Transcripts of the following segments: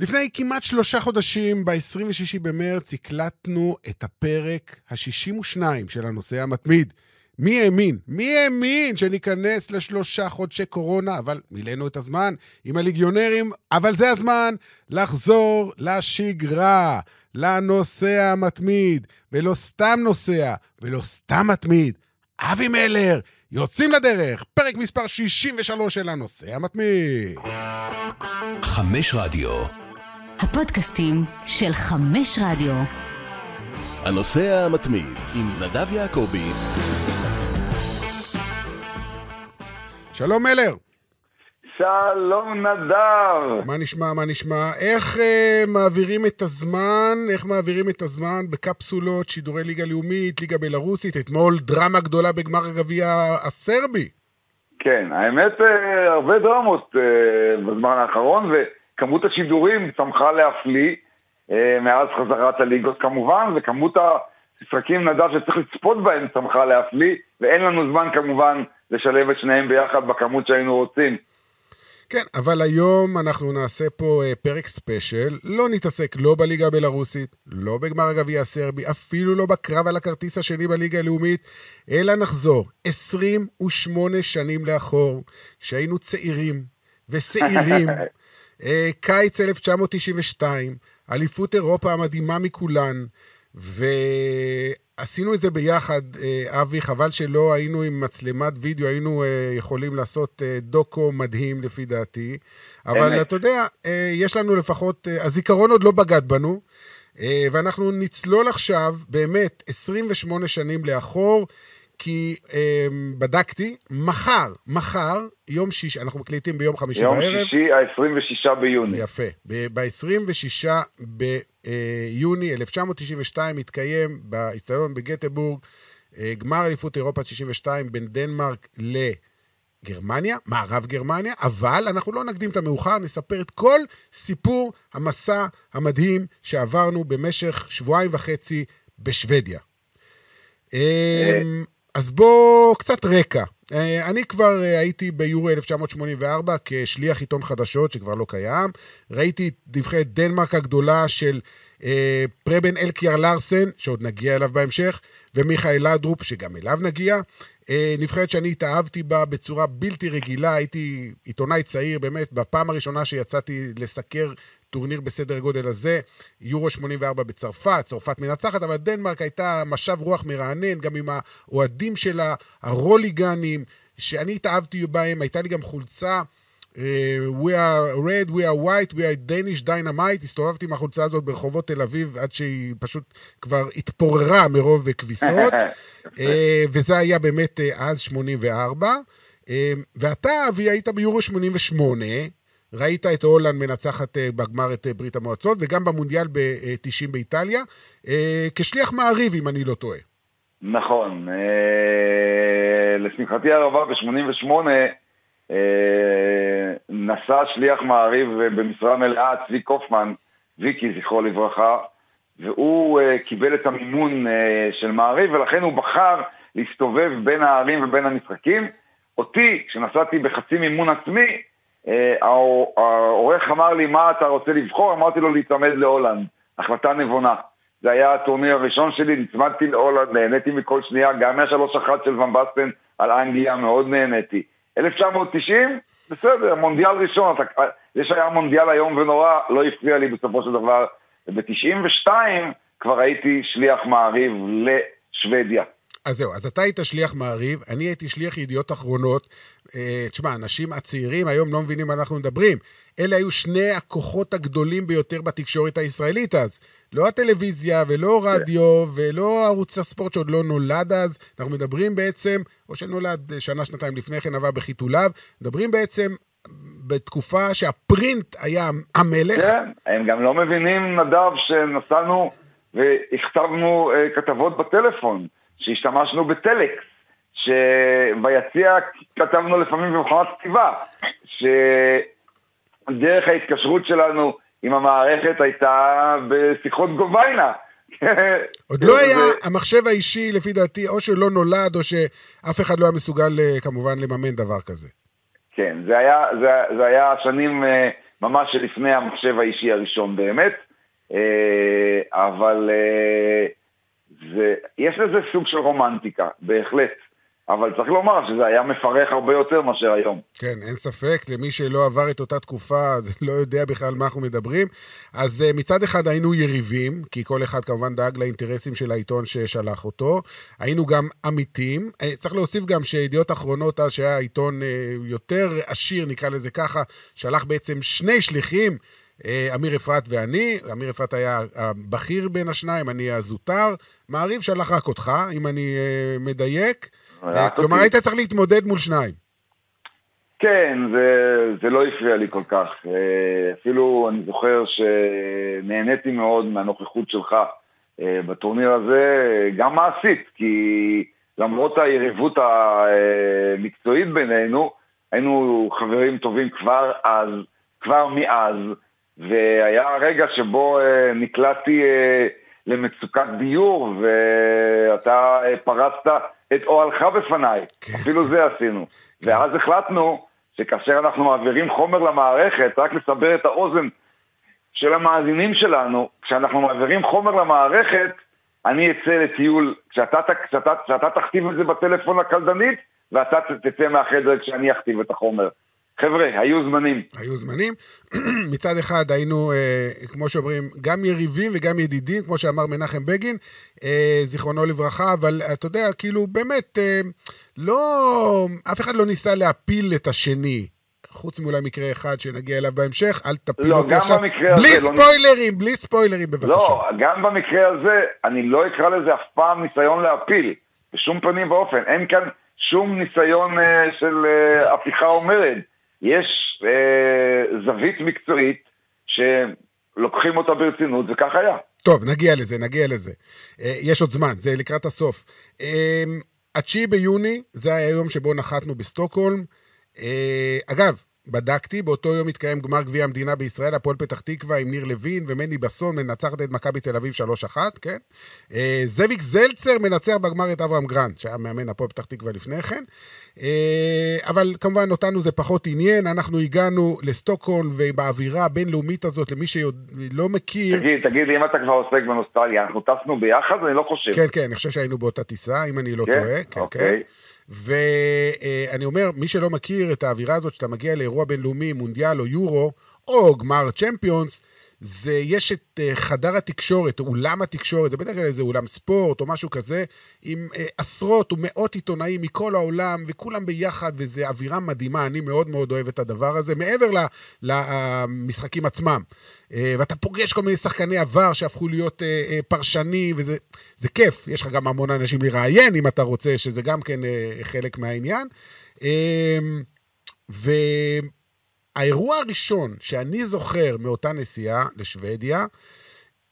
לפני כמעט שלושה חודשים, ב-26 במרץ, הקלטנו את הפרק ה-62 של הנושא המתמיד. מי האמין? מי האמין שניכנס לשלושה חודשי קורונה? אבל מילאנו את הזמן עם הליגיונרים, אבל זה הזמן לחזור לשגרה, לנוסע המתמיד, ולא סתם נוסע, ולא סתם מתמיד. אבי מלר, יוצאים לדרך, פרק מספר 63 של הנושא המתמיד. חמש רדיו. הפודקאסטים של חמש רדיו. הנוסע המתמיד עם נדב יעקבי. שלום מלר. שלום נדב. מה נשמע, מה נשמע? איך אה, מעבירים את הזמן, איך מעבירים את הזמן בקפסולות, שידורי ליגה לאומית, ליגה בלרוסית, אתמול דרמה גדולה בגמר הגביע הסרבי. כן, האמת, אה, הרבה דרמות אה, בזמן האחרון, וכמות השידורים צמחה להפליא אה, מאז חזרת הליגות כמובן, וכמות המשחקים נדב שצריך לצפות בהם צמחה להפליא, ואין לנו זמן כמובן לשלב את שניהם ביחד בכמות שהיינו רוצים. כן, אבל היום אנחנו נעשה פה אה, פרק ספיישל, לא נתעסק לא בליגה הבלארוסית, לא בגמר הגביע הסרבי, אפילו לא בקרב על הכרטיס השני בליגה הלאומית, אלא נחזור 28 שנים לאחור, כשהיינו צעירים ושעירים, קיץ 1992, אליפות אירופה המדהימה מכולן, ועשינו את זה ביחד, אה, אבי, חבל שלא היינו עם מצלמת וידאו, היינו אה, יכולים לעשות אה, דוקו מדהים לפי דעתי, אבל. אתה יודע, אה, יש לנו לפחות, אה, הזיכרון עוד לא בגד בנו, אה, ואנחנו נצלול עכשיו, באמת, 28 שנים לאחור, כי אה, בדקתי, מחר, מחר, יום שיש, אנחנו מקליטים ביום חמישי יום בערב, שישי, ה-26 ביוני. יפה. ב-26 ביוני 1992 התקיים באיצטדיון בגטבורג אה, גמר אליפות אירופה 62 בין דנמרק לגרמניה, מערב גרמניה, אבל אנחנו לא נקדים את המאוחר, נספר את כל סיפור המסע המדהים שעברנו במשך שבועיים וחצי בשוודיה. אז בואו קצת רקע. אה, אני כבר אה, הייתי ביורו 1984 כשליח עיתון חדשות, שכבר לא קיים. ראיתי את נבחרת דנמרק הגדולה של אה, פרבן אלקיאר לארסן, שעוד נגיע אליו בהמשך, ומיכאל לדרופ, שגם אליו נגיע. אה, נבחרת שאני התאהבתי בה בצורה בלתי רגילה, הייתי עיתונאי צעיר, באמת, בפעם הראשונה שיצאתי לסקר טורניר בסדר גודל הזה, יורו 84 בצרפת, צרפת מנצחת, אבל דנמרק הייתה משב רוח מרענן, גם עם האוהדים שלה, הרוליגנים, שאני התאהבתי בהם, הייתה לי גם חולצה, אה, We are red, we are white, we are Danish dynamite, הסתובבתי עם החולצה הזאת ברחובות תל אביב עד שהיא פשוט כבר התפוררה מרוב כביסות, אה, וזה היה באמת אה, אז 84. אה, ואתה, אבי, היית ביורו 88, ראית את הולנד מנצחת אה, בגמר את אה, ברית המועצות, וגם במונדיאל ב-90 באיטליה, אה, כשליח מעריב, אם אני לא טועה. נכון. לשמחתי הרבה, ב-88 אה, נסע שליח מעריב במשרה מלאה, צבי קופמן, ויקי, זכרו לברכה, והוא קיבל את המימון של מעריב, ולכן הוא בחר להסתובב בין הערים ובין המשחקים. אותי, כשנסעתי בחצי מימון עצמי, העורך אמר לי, מה אתה רוצה לבחור? אמרתי לו להיצמד להולנד. החלטה נבונה. זה היה הטורניר הראשון שלי, נצמדתי להולנד, נהניתי מכל שנייה, גם מהשלוש אחת של ון בסטן על אנגליה, מאוד נהניתי. 1990, בסדר, מונדיאל ראשון, אתה, זה שהיה מונדיאל איום ונורא, לא הפריע לי בסופו של דבר. וב-92 כבר הייתי שליח מעריב לשוודיה. אז זהו, אז אתה היית שליח מעריב, אני הייתי שליח ידיעות אחרונות. אה, תשמע, האנשים הצעירים היום לא מבינים מה אנחנו מדברים. אלה היו שני הכוחות הגדולים ביותר בתקשורת הישראלית אז. לא הטלוויזיה ולא רדיו ולא ערוץ הספורט שעוד לא נולד אז. אנחנו מדברים בעצם, או שנולד שנה, שנתיים לפני כן, עבר בחיתוליו, מדברים בעצם בתקופה שהפרינט היה המלך. כן, הם גם לא מבינים, נדב, שנסענו והכתבנו אה, כתבות בטלפון, שהשתמשנו בטלקס, שביציע כתבנו לפעמים במכונת כתיבה, שדרך ההתקשרות שלנו עם המערכת הייתה בשיחות גוביינה. עוד לא היה, המחשב האישי, לפי דעתי, או שלא נולד, או שאף אחד לא היה מסוגל אה, כמובן לממן דבר כזה. כן, זה היה, זה, זה היה שנים אה, ממש שלפני המחשב האישי הראשון באמת, אה, אבל זה, יש לזה סוג של רומנטיקה, בהחלט. אבל צריך לומר שזה היה מפרך הרבה יותר מאשר היום. כן, אין ספק, למי שלא עבר את אותה תקופה, אז לא יודע בכלל מה אנחנו מדברים. אז uh, מצד אחד היינו יריבים, כי כל אחד כמובן דאג לאינטרסים של העיתון ששלח אותו. היינו גם עמיתים. Uh, צריך להוסיף גם שידיעות אחרונות, אז שהיה עיתון uh, יותר עשיר, נקרא לזה ככה, שלח בעצם שני שליחים. אמיר אפרת ואני, אמיר אפרת היה הבכיר בין השניים, אני הזוטר. מעריב שלח רק אותך, אם אני מדייק. כלומר, היית צריך להתמודד מול שניים. כן, זה, זה לא הפריע לי כל כך. אה, אפילו אני זוכר שנהניתי מאוד מהנוכחות שלך אה, בטורניר הזה, גם מעשית, כי למרות היריבות המקצועית בינינו, היינו חברים טובים כבר אז, כבר מאז, והיה רגע שבו אה, נקלעתי למצוקת דיור, ואתה פרסת את אוהלך בפניי, כן. אפילו זה עשינו. כן. ואז החלטנו שכאשר אנחנו מעבירים חומר למערכת, רק לסבר את האוזן של המאזינים שלנו, כשאנחנו מעבירים חומר למערכת, אני אצא לטיול, כשאתה, כשאתה, כשאתה תכתיב את זה בטלפון לקלדנית, ואתה תצא מהחדר כשאני אכתיב את החומר. חבר'ה, היו זמנים. היו זמנים. מצד אחד היינו, אה, כמו שאומרים, גם יריבים וגם ידידים, כמו שאמר מנחם בגין, אה, זיכרונו לברכה, אבל אתה יודע, כאילו, באמת, אה, לא, אף אחד לא ניסה להפיל את השני. חוץ מאולי מקרה אחד שנגיע אליו בהמשך, אל תפיל לא, אותי עכשיו. בלי לא ספוילרים, לא... בלי ספוילרים, בבקשה. לא, גם במקרה הזה, אני לא אקרא לזה אף פעם ניסיון להפיל, בשום פנים ואופן. אין כאן שום ניסיון uh, של uh, הפיכה או מרד. יש אה, זווית מקצועית שלוקחים אותה ברצינות, וכך היה. טוב, נגיע לזה, נגיע לזה. אה, יש עוד זמן, זה לקראת הסוף. אה, התשיעי ביוני, זה היה היום שבו נחתנו בסטוקהולם. אה, אגב, בדקתי, באותו יום התקיים גמר גביע המדינה בישראל, הפועל פתח תקווה עם ניר לוין ומני בסון מנצחת את מכבי תל אביב 3-1, כן? אה, זאביק זלצר מנצח בגמר את אברהם גרנט, שהיה מאמן הפועל פתח תקווה לפני כן. אה, אבל כמובן אותנו זה פחות עניין, אנחנו הגענו לסטוקהולם ובאווירה הבינלאומית הזאת, למי שלא מכיר... תגיד, תגיד, אם אתה כבר עוסק בנוסטליה, אנחנו טסנו ביחד? אני לא חושב. כן, כן, אני חושב שהיינו באותה טיסה, אם אני לא כן? טועה. כן, אוקיי. כן. ואני אומר, מי שלא מכיר את האווירה הזאת, שאתה מגיע לאירוע בינלאומי, מונדיאל או יורו, או גמר צ'מפיונס, זה, יש את uh, חדר התקשורת, אולם התקשורת, זה בדרך כלל איזה אולם ספורט או משהו כזה, עם uh, עשרות ומאות עיתונאים מכל העולם, וכולם ביחד, וזו אווירה מדהימה, אני מאוד מאוד אוהב את הדבר הזה, מעבר למשחקים עצמם. Uh, ואתה פוגש כל מיני שחקני עבר שהפכו להיות פרשנים, וזה כיף, יש לך גם המון אנשים לראיין, אם אתה רוצה, שזה גם כן חלק מהעניין. ו... האירוע הראשון שאני זוכר מאותה נסיעה לשוודיה,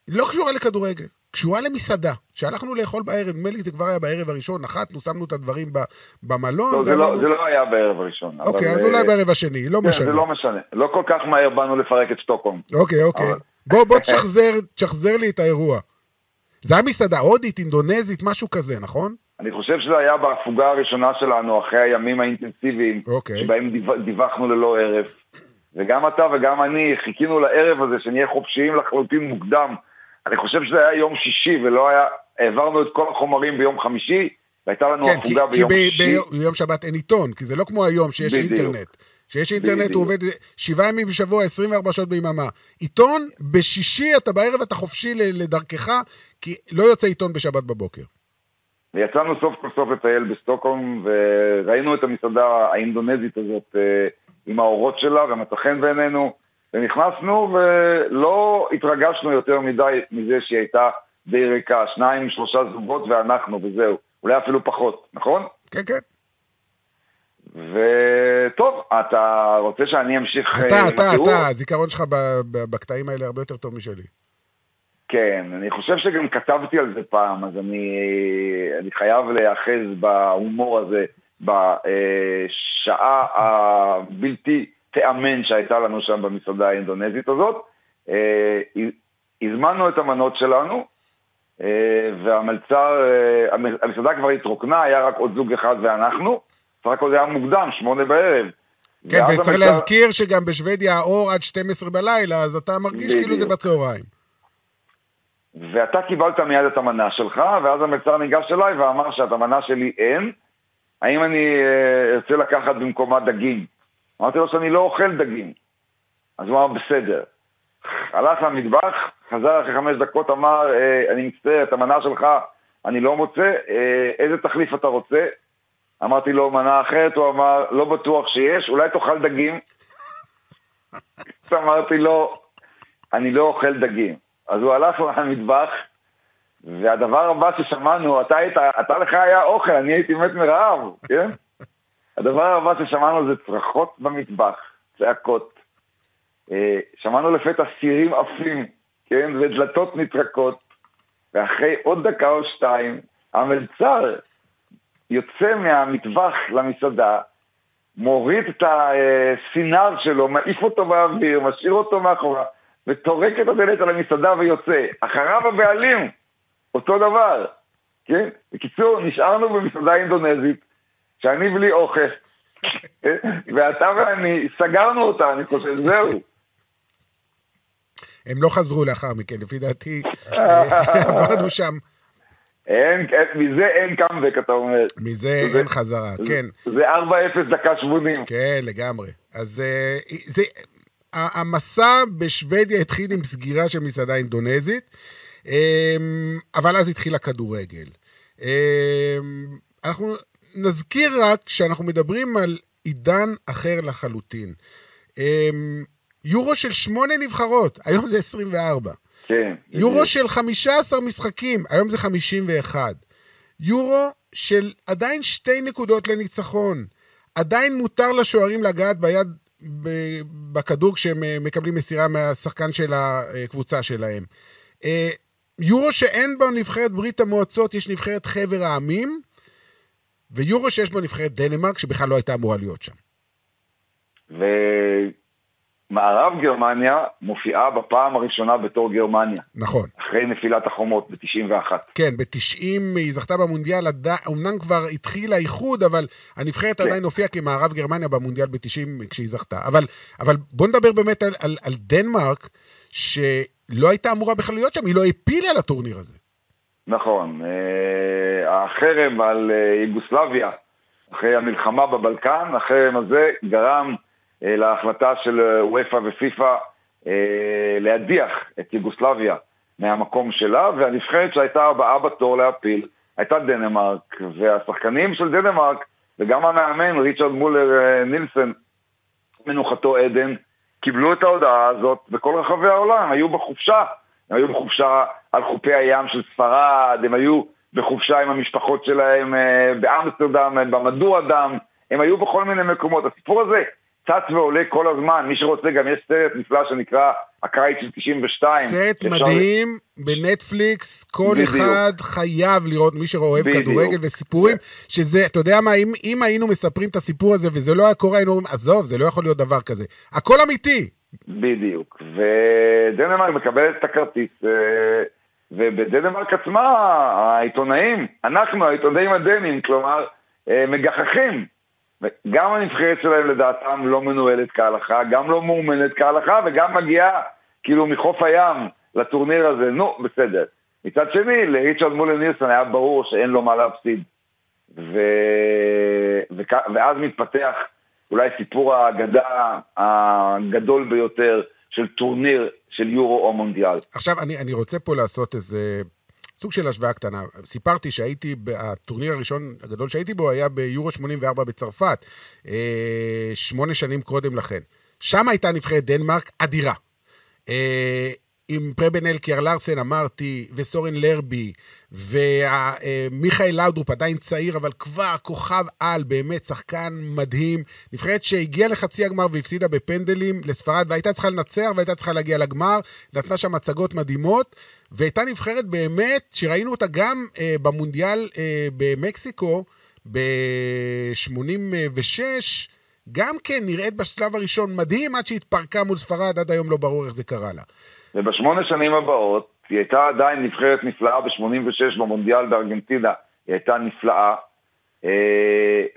לא קשורה לכדורגל, קשורה למסעדה, שהלכנו לאכול בערב, נדמה לי זה כבר היה בערב הראשון, נחתנו, שמנו את הדברים במלון. לא, זה, לא, זה לא היה בערב הראשון. אוקיי, אבל... אז אולי אה, בערב השני, לא כן, משנה. זה לא משנה, לא כל כך מהר באנו לפרק את שטוקהולם. אוקיי, אוקיי. אבל... בוא, בוא תשחזר, תשחזר לי את האירוע. זה היה מסעדה הודית, אינדונזית, משהו כזה, נכון? אני חושב שזה היה בהפוגה הראשונה שלנו, אחרי הימים האינטנסיביים, okay. אוקיי. שבהם דיווחנו ללא ערב. וגם אתה וגם אני חיכינו לערב הזה, שנהיה חופשיים לחלוטין מוקדם. אני חושב שזה היה יום שישי ולא היה, העברנו את כל החומרים ביום חמישי, והייתה לנו כן, הפוגה ביום כי שישי. כי ביום שבת אין עיתון, כי זה לא כמו היום שיש בדיוק. אינטרנט. שיש אינטרנט בדיוק. הוא עובד שבעה ימים בשבוע, 24 שעות ביממה. עיתון, בשישי אתה בערב אתה חופשי לדרכך, כי לא יוצא עיתון בשבת בבוקר. ויצאנו סוף כל סוף לטייל בסטוקהולם, וראינו את המסעדה האינדונזית הזאת, אה, עם האורות שלה ומצא חן בעינינו, ונכנסנו ולא התרגשנו יותר מדי מזה שהיא הייתה די ריקה, שניים, שלושה זוגות ואנחנו וזהו, אולי אפילו פחות, נכון? כן, כן. וטוב, אתה רוצה שאני אמשיך אתה, אתה, אתה, הזיכרון שלך בקטעים האלה הרבה יותר טוב משלי. כן, אני חושב שגם כתבתי על זה פעם, אז אני, אני חייב להיאחז בהומור הזה בשעה הבלתי תיאמן שהייתה לנו שם במסעדה האינדונזית הזאת. אה, הזמנו את המנות שלנו, אה, והמלצר, אה, המסעדה כבר התרוקנה, היה רק עוד זוג אחד ואנחנו, סך הכל זה היה מוקדם, שמונה בערב. כן, וצריך המצב- להזכיר שגם בשוודיה האור עד 12 בלילה, אז אתה מרגיש כאילו זה בדיוק. בצהריים. ואתה קיבלת מיד את המנה שלך, ואז המלצר ניגש אליי ואמר שאת המנה שלי אין, האם אני אה, ארצה לקחת במקומה דגים? אמרתי לו שאני לא אוכל דגים. אז הוא אמר, בסדר. הלך למטבח, חזר אחרי חמש דקות, אמר, אה, אני מצטער, את המנה שלך אני לא מוצא, אה, איזה תחליף אתה רוצה? אמרתי לו, מנה אחרת, הוא אמר, לא בטוח שיש, אולי תאכל דגים? אמרתי לו, אני לא אוכל דגים. אז הוא הלך למטבח, והדבר הבא ששמענו, אתה היית, אתה לך היה אוכל, אני הייתי מת מרעב, כן? הדבר הבא ששמענו זה צרחות במטבח, צעקות. אה, שמענו לפתע סירים עפים, כן? ודלתות נטרקות, ואחרי עוד דקה או שתיים, המלצר יוצא מהמטבח למסעדה, מוריד את הסינר שלו, מעיף אותו באוויר, משאיר אותו מאחורה, וטורק את הדלת על המסעדה ויוצא. אחריו הבעלים, אותו דבר, כן? בקיצור, נשארנו במסעדה אינדונזית, שאני בלי אוכל, ואתה ואני סגרנו אותה, אני חושב, זהו. הם לא חזרו לאחר מכן, לפי דעתי, אה, עברנו שם. אין, מזה אין קאמבק, אתה אומר. מזה זה- אין חזרה, כן. זה 4-0 דקה 80. כן, לגמרי. אז אה, זה... המסע בשוודיה התחיל עם סגירה של מסעדה אינדונזית, אבל אז התחיל הכדורגל. אה, אנחנו נזכיר רק שאנחנו מדברים על עידן אחר לחלוטין. אה, יורו של שמונה נבחרות, היום זה 24. כן. יורו של 15 משחקים, היום זה 51. יורו של עדיין שתי נקודות לניצחון. עדיין מותר לשוערים לגעת ביד בכדור כשהם אה, מקבלים מסירה מהשחקן של הקבוצה שלהם. יורו שאין בו נבחרת ברית המועצות, יש נבחרת חבר העמים, ויורו שיש בו נבחרת דנמרק, שבכלל לא הייתה אמורה להיות שם. ומערב גרמניה מופיעה בפעם הראשונה בתור גרמניה, נכון. אחרי נפילת החומות ב-91. כן, ב-90 היא זכתה במונדיאל, עד- אמנם כבר התחיל האיחוד, אבל הנבחרת כן. עדיין הופיעה כמערב גרמניה במונדיאל ב-90 כשהיא זכתה. אבל, אבל בוא נדבר באמת על, על, על דנמרק, שלא הייתה אמורה בכלל להיות שם, היא לא העפילה לטורניר הזה. נכון. אה, החרם על אה, יוגוסלביה, אחרי המלחמה בבלקן, החרם הזה גרם אה, להחלטה של וופא ופיפ"א להדיח את יוגוסלביה מהמקום שלה, והנבחרת שהייתה הבאה בתור להפיל הייתה דנמרק, והשחקנים של דנמרק, וגם המאמן ריצ'רד מולר נילסן, מנוחתו עדן, קיבלו את ההודעה הזאת בכל רחבי העולם, היו בחופשה, הם היו בחופשה על חופי הים של ספרד, הם היו בחופשה עם המשפחות שלהם אה, באמסטרדם, אה, במדוע דם, הם היו בכל מיני מקומות. הסיפור הזה צץ ועולה כל הזמן, מי שרוצה גם יש סרט נפלא שנקרא הקיץ של 92. סרט מדהים בנטפליקס, כל בדיוק. אחד חייב לראות, מי שאוהב. כדורגל וסיפורים, שזה, אתה יודע מה, אם, אם היינו מספרים את הסיפור הזה וזה לא היה קורה, היינו אומרים, עזוב, זה לא יכול להיות דבר כזה. הכל אמיתי. בדיוק, ודנמרק מקבלת את הכרטיס, אה, ובדנמרק עצמה העיתונאים, אנחנו העיתונאים הדנים, כלומר, אה, מגחכים. גם הנבחרת שלהם לדעתם לא מנוהלת כהלכה, גם לא מאומנת כהלכה, וגם מגיעה כאילו מחוף הים לטורניר הזה, נו, בסדר. מצד שני, לריצ'רד מולר נילסון היה ברור שאין לו מה להפסיד. ו... וכ... ואז מתפתח אולי סיפור האגדה הגדול ביותר של טורניר של יורו או מונדיאל. עכשיו, אני, אני רוצה פה לעשות איזה סוג של השוואה קטנה. סיפרתי שהייתי, הטורניר הראשון הגדול שהייתי בו היה ביורו 84 בצרפת, אה, שמונה שנים קודם לכן. שם הייתה נבחרת דנמרק אדירה. אה, עם פרבן אלקיאר לארסן אמרתי, וסורן לרבי, ומיכאל לאודרופ עדיין צעיר, אבל כבר כוכב על, באמת שחקן מדהים. נבחרת שהגיעה לחצי הגמר והפסידה בפנדלים לספרד, והייתה צריכה לנצח והייתה צריכה להגיע לגמר, נתנה שם הצגות מדהימות, והייתה נבחרת באמת, שראינו אותה גם אה, במונדיאל אה, במקסיקו, ב-86, גם כן נראית בשלב הראשון מדהים, עד שהתפרקה מול ספרד, עד היום לא ברור איך זה קרה לה. ובשמונה שנים הבאות, היא הייתה עדיין נבחרת נפלאה ב-86 במונדיאל בארגנטינה, היא הייתה נפלאה,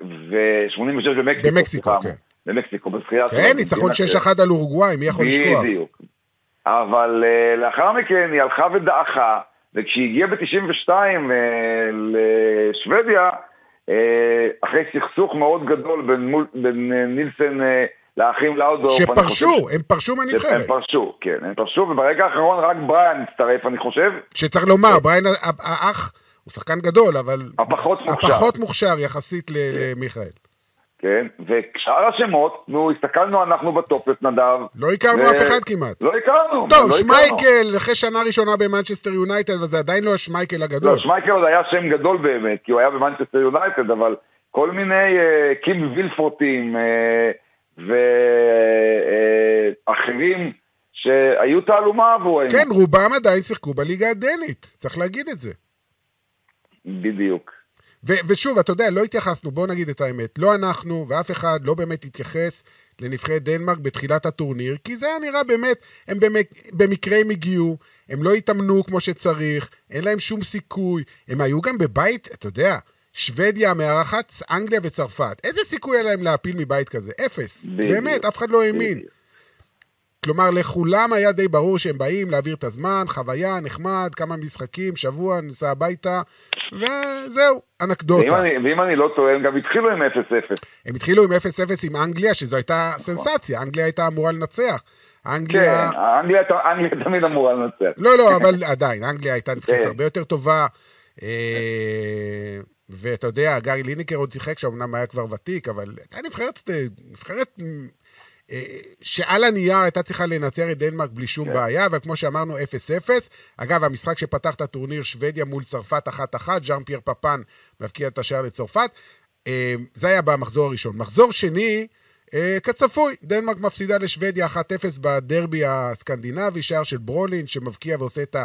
ו-86 במקסיקו, במקסיקו, כן. במקסיקו, בזכייה. כן, ניצחון 6-1 על אורוגוואי, מי יכול לשכוח? בדיוק. אבל uh, לאחר מכן היא הלכה ודעכה, וכשהיא הגיעה ב-92 uh, לשוודיה, אחרי סכסוך מאוד גדול בין, מול, בין נילסן לאחים לאודרופ. שפרשו, הם פרשו מהנבחרת. הם פרשו, כן, הם פרשו, וברגע האחרון רק בריאן הצטרף, אני חושב. שצריך לומר, בריאן האח הוא שחקן גדול, אבל... הפחות מוכשר. הפחות מוכשר יחסית למיכאל. כן, ושאר השמות, נו, הסתכלנו אנחנו בטופס, נדב. לא הכרנו ו... אף אחד כמעט. לא הכרנו. טוב, לא שמייקל, אחרי שנה ראשונה במנצ'סטר יונייטד, אבל זה עדיין לא השמייקל הגדול. לא, שמייקל עוד היה שם גדול באמת, כי הוא היה במנצ'סטר יונייטד, אבל כל מיני uh, קים וילפורטים uh, ואחרים שהיו תעלומה עבורנו. כן, רובם עדיין שיחקו בליגה הדנית, צריך להגיד את זה. בדיוק. ו- ושוב, אתה יודע, לא התייחסנו, בואו נגיד את האמת, לא אנחנו ואף אחד לא באמת התייחס לנבחרת דנמרק בתחילת הטורניר, כי זה היה נראה באמת, הם במק... במקרה הם הגיעו, הם לא התאמנו כמו שצריך, אין להם שום סיכוי, הם היו גם בבית, אתה יודע, שוודיה מארחת אנגליה וצרפת. איזה סיכוי היה להם להפיל מבית כזה? אפס. באמת, אף אחד לא האמין. כלומר, לכולם היה די ברור שהם באים להעביר את הזמן, חוויה, נחמד, כמה משחקים, שבוע, ניסע הביתה, וזהו, אנקדוטה. ואם אני, ואם אני לא טועה, הם גם התחילו עם 0-0. הם התחילו עם 0-0 עם אנגליה, שזו הייתה. סנסציה, אנגליה הייתה אמורה לנצח. אנגליה... כן, אנגליה, אנגליה תמיד אמורה לנצח. לא, לא, אבל עדיין, אנגליה הייתה נבחרת כן. הרבה יותר טובה. אה, ואתה יודע, גארי ליניקר עוד שיחק שם, אמנם היה כבר ותיק, אבל הייתה נבחרת, אה, נבחרת שעל הנייר הייתה צריכה לנצח את דנמרק בלי שום כן. בעיה, אבל כמו שאמרנו, 0-0. אגב, המשחק שפתח את הטורניר, שוודיה מול צרפת 1-1, ז'אן פייר פפן מבקיע את השער לצרפת. אה, זה היה במחזור הראשון. מחזור שני, אה, כצפוי, דנמרק מפסידה לשוודיה 1-0 בדרבי הסקנדינבי, שער של ברולין שמבקיע ועושה את, ה,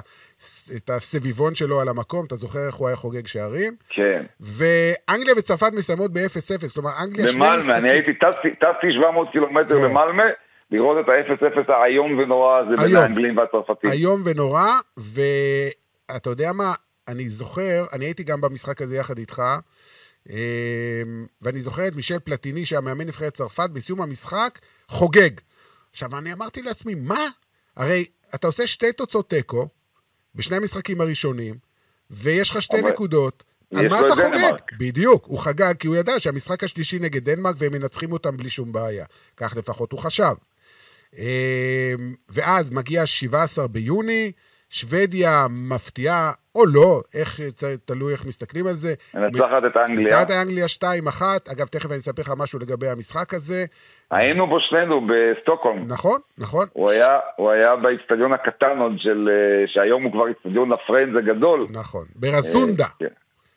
את הסביבון שלו על המקום, אתה זוכר איך הוא היה חוגג שערים? כן. ואנגליה וצרפת מסיימות ב-0-0, כלומר אנגליה. במלמה, אני הייתי, טסתי 700 קילומטר כן. במלמה, לראות את ה-0-0 האיום ונורא הזה בין האנגלים והצרפתים. איום ונורא, ואתה יודע מה, אני זוכר, אני הייתי גם במשחק הזה יחד איתך, ואני זוכר את מישל פלטיני, שהיה מאמן נבחרת צרפת, בסיום המשחק, חוגג. עכשיו, אני אמרתי לעצמי, מה? הרי אתה עושה שתי תוצאות תיקו, בשני המשחקים הראשונים, ויש לך שתי נקודות. על מה אתה חוגג? בדיוק, הוא חגג כי הוא ידע שהמשחק השלישי נגד דנמרק והם מנצחים אותם בלי שום בעיה. כך לפחות הוא חשב. אמ, ואז מגיע 17 ביוני, שוודיה מפתיעה או לא, איך, תלוי איך מסתכלים על זה. מנצחת את אנגליה. מנצחת את אנגליה 2-1, אגב, תכף אני אספר לך משהו לגבי המשחק הזה. היינו בו שנינו בסטוקהולם. נכון, נכון. הוא היה, הוא היה באיצטדיון הקטן עוד של, אה, שהיום הוא כבר איצטדיון הפרנד הגדול. נכון, ברזונדה.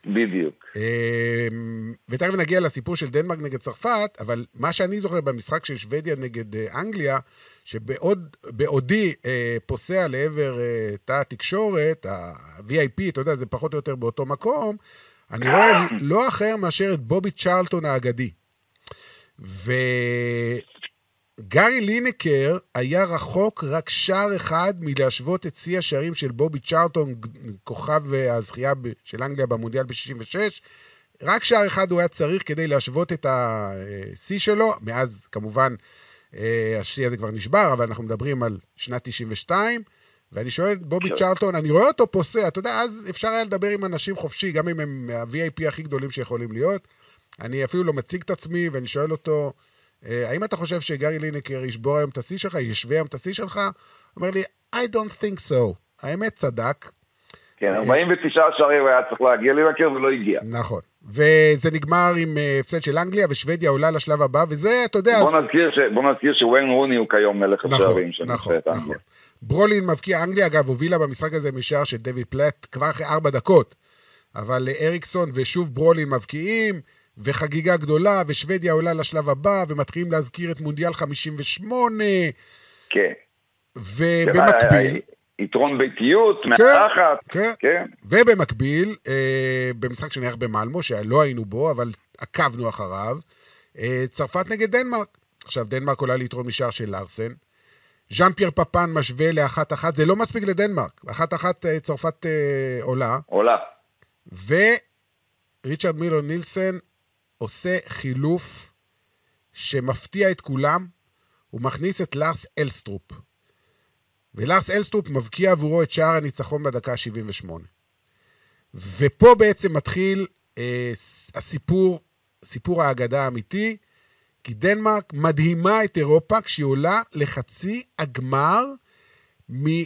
בדיוק. אמ, ותכף נגיע לסיפור של דנמרק נגד צרפת, אבל מה שאני זוכר במשחק של שוודיה נגד אה, אנגליה, שבעודי אה, פוסע לעבר אה, תא התקשורת, ה-VIP, אתה יודע, זה פחות או יותר באותו מקום, אני רואה לא אחר מאשר את בובי צ'רלטון האגדי. וגארי לינקר היה רחוק רק שער אחד מלהשוות את שיא השערים של בובי צ'רלטון, כוכב הזכייה של אנגליה במונדיאל ב-66. רק שער אחד הוא היה צריך כדי להשוות את השיא שלו, מאז כמובן אה, השיא הזה כבר נשבר, אבל אנחנו מדברים על שנת 92, ואני שואל את בובי כן. צ'רלטון, אני רואה אותו פוסע, אתה יודע, אז אפשר היה לדבר עם אנשים חופשי, גם אם הם ה-VIP הכי גדולים שיכולים להיות. אני אפילו לא מציג את עצמי, ואני שואל אותו, אה, האם אתה חושב שגארי לינקר ישבור היום את השיא שלך, ישווה היום את השיא שלך? הוא אומר לי, I don't think so. האמת, צדק. כן, 49 שערים היה צריך להגיע לינקר ולא הגיע. נכון. וזה נגמר עם אה, הפסד של אנגליה, ושוודיה עולה לשלב הבא, וזה, אתה יודע... בוא נזכיר, ש... בוא נזכיר שוויין רוני הוא כיום מלך נכון, השערים של נכון, נכון. נכון. ברולין מבקיע, אנגליה אגב הובילה במשחק הזה משער של דויד פלט כבר אחרי ארבע דקות, אבל אריקסון ושוב ברולין מבקיעים, וחגיגה גדולה, ושוודיה עולה לשלב הבא, ומתחילים להזכיר את מונדיאל 58. כן. ובמקביל... יתרון ביתיות, כן, מארחת. כן, כן. ובמקביל, אה, במשחק שנערך במלמו, שלא היינו בו, אבל עקבנו אחריו, אה, צרפת נגד דנמרק. עכשיו, דנמרק עולה ליתרון משער של לארסן. ז'אן פייר פפן משווה לאחת אחת, זה לא מספיק לדנמרק. אחת אחת אה, צרפת אה, עולה. עולה. וריצ'רד מילו נילסן עושה חילוף שמפתיע את כולם, הוא מכניס את לארס אלסטרופ. ולארס אלסטרופ מבקיע עבורו את שער הניצחון בדקה ה-78. ופה בעצם מתחיל אה, הסיפור, סיפור האגדה האמיתי, כי דנמרק מדהימה את אירופה כשהיא עולה לחצי הגמר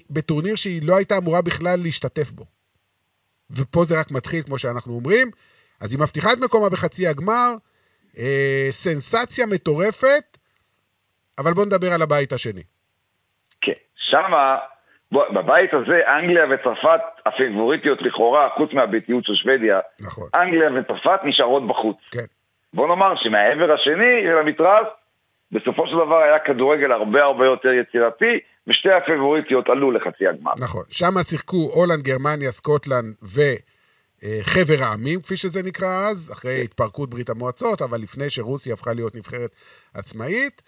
בטורניר שהיא לא הייתה אמורה בכלל להשתתף בו. ופה זה רק מתחיל, כמו שאנחנו אומרים. אז היא מבטיחה את מקומה בחצי הגמר, אה, סנסציה מטורפת, אבל בואו נדבר על הבית השני. כן, שמה, בוא, בבית הזה אנגליה וצרפת הפיבוריטיות לכאורה, חוץ מהביתיות של שוודיה, נכון. אנגליה וצרפת נשארות בחוץ. כן. בוא נאמר שמהעבר השני של המתרס, בסופו של דבר היה כדורגל הרבה הרבה יותר יצירתי, ושתי הפייבוריטיות עלו לחצי הגמר. נכון. שם שיחקו הולנד, גרמניה, סקוטלנד וחבר העמים, כפי שזה נקרא אז, אחרי התפרקות ברית המועצות, אבל לפני שרוסיה הפכה להיות נבחרת עצמאית.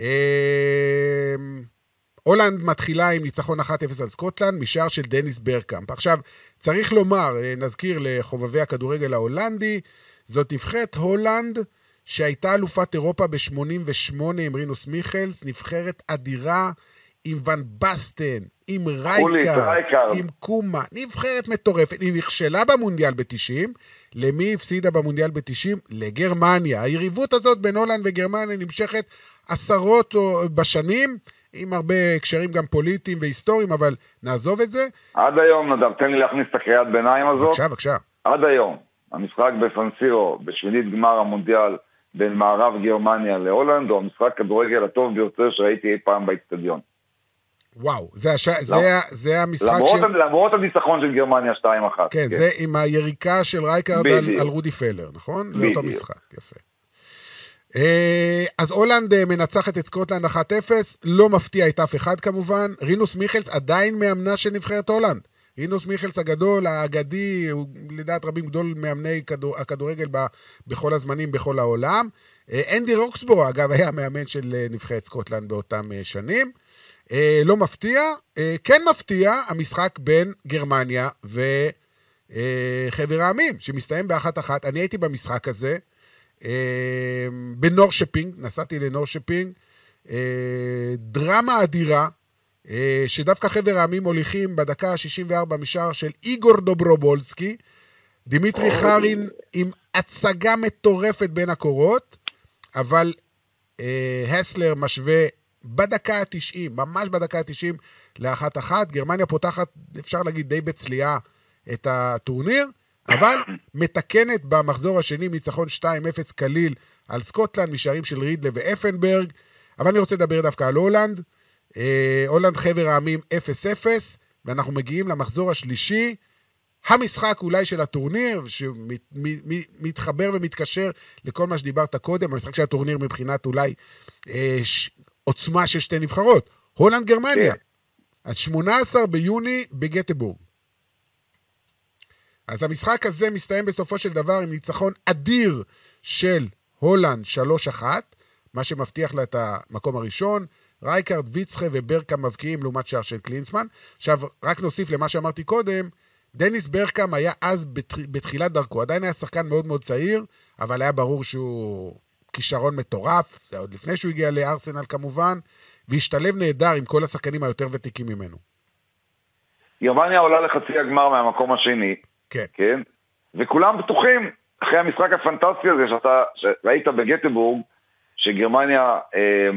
אה, הולנד מתחילה עם ניצחון 1-0 על סקוטלנד, משער של דניס ברקאמפ. עכשיו, צריך לומר, אה, נזכיר לחובבי הכדורגל ההולנדי, זאת נבחרת הולנד שהייתה אלופת אירופה ב-88 עם רינוס מיכלס, נבחרת אדירה עם ון בסטן, עם רייקארד. עם קומן, נבחרת מטורפת. היא נכשלה במונדיאל ב-90, למי הפסידה במונדיאל ב-90? לגרמניה. היריבות הזאת בין הולנד וגרמניה נמשכת עשרות בשנים, עם הרבה הקשרים גם פוליטיים והיסטוריים, אבל נעזוב את זה. עד היום, נדב, תן לי להכניס את הקריאת ביניים הזאת. בבקשה, בבקשה. עד היום, המשחק בסן סירו, בשמינית גמר המונדיאל בין מערב גרמניה להולנד, הוא המשחק כדורגל הטוב ביותר שראיתי אי פעם באיצטדיון. וואו, זה, הש... זה, למ- ה- זה המשחק למרות, של... למרות הניצחון של גרמניה 2-1. כן, זה עם היריקה של רייקרד על. על רודי פלר, נכון? בדיוק. לאותו משחק, יפה. אה, אז הולנד אה, מנצחת את סקוטלנד 1-0, לא מפתיע את אף אחד כמובן. רינוס מיכלס עדיין מאמנה של נבחרת הולנד. רינוס מיכלס הגדול, האגדי, הוא לדעת רבים גדול מאמני כדור, הכדורגל ב, בכל הזמנים, בכל העולם. אה, אנדי רוקסבורו, אגב, היה מאמן של נבחרת סקוטלנד באותם שנים. אה, לא מפתיע. אה, כן מפתיע המשחק בין גרמניה וחבר העמים, שמסתיים באחת-אחת. אני הייתי במשחק הזה, אה, בנורשפינג, נסעתי לנורשפינג. אה, דרמה אדירה, אה, שדווקא חבר העמים מוליכים בדקה ה-64 משער של איגור דוברובולסקי. דימיטרי חרין עם הצגה מטורפת בין הקורות, אבל אה, הסלר משווה בדקה ה-90, ממש בדקה ה-90, לאחת אחת. גרמניה פותחת, אפשר להגיד, די בצליעה את הטורניר, אבל מתקנת במחזור השני ניצחון 2-0 קליל על סקוטלנד, משערים של רידלה ואפנברג. אבל אני רוצה לדבר דווקא על הולנד. אה, הולנד חבר העמים 0-0, ואנחנו מגיעים למחזור השלישי. המשחק אולי של הטורניר, שמתחבר ומתקשר לכל מה שדיברת קודם, המשחק של הטורניר מבחינת אולי אה, ש... עוצמה של שתי נבחרות. הולנד גרמניה. כן. אז 18 ביוני בגטבורג. אז המשחק הזה מסתיים בסופו של דבר עם ניצחון אדיר של הולנד 3-1, מה שמבטיח לה את המקום הראשון. רייקרד, ויצחה וברקאמפ מבקיעים לעומת שער של קלינסמן. עכשיו, רק נוסיף למה שאמרתי קודם, דניס ברקאמפ היה אז בתח... בתחילת דרכו, עדיין היה שחקן מאוד מאוד צעיר, אבל היה ברור שהוא כישרון מטורף, זה עוד לפני שהוא הגיע לארסנל כמובן, והשתלב נהדר עם כל השחקנים היותר ותיקים ממנו. גרמניה עולה לחצי הגמר מהמקום השני, כן. כן? וכולם בטוחים, אחרי המשחק הפנטסטי הזה שאתה, שראית בגטבורג, שגרמניה אה,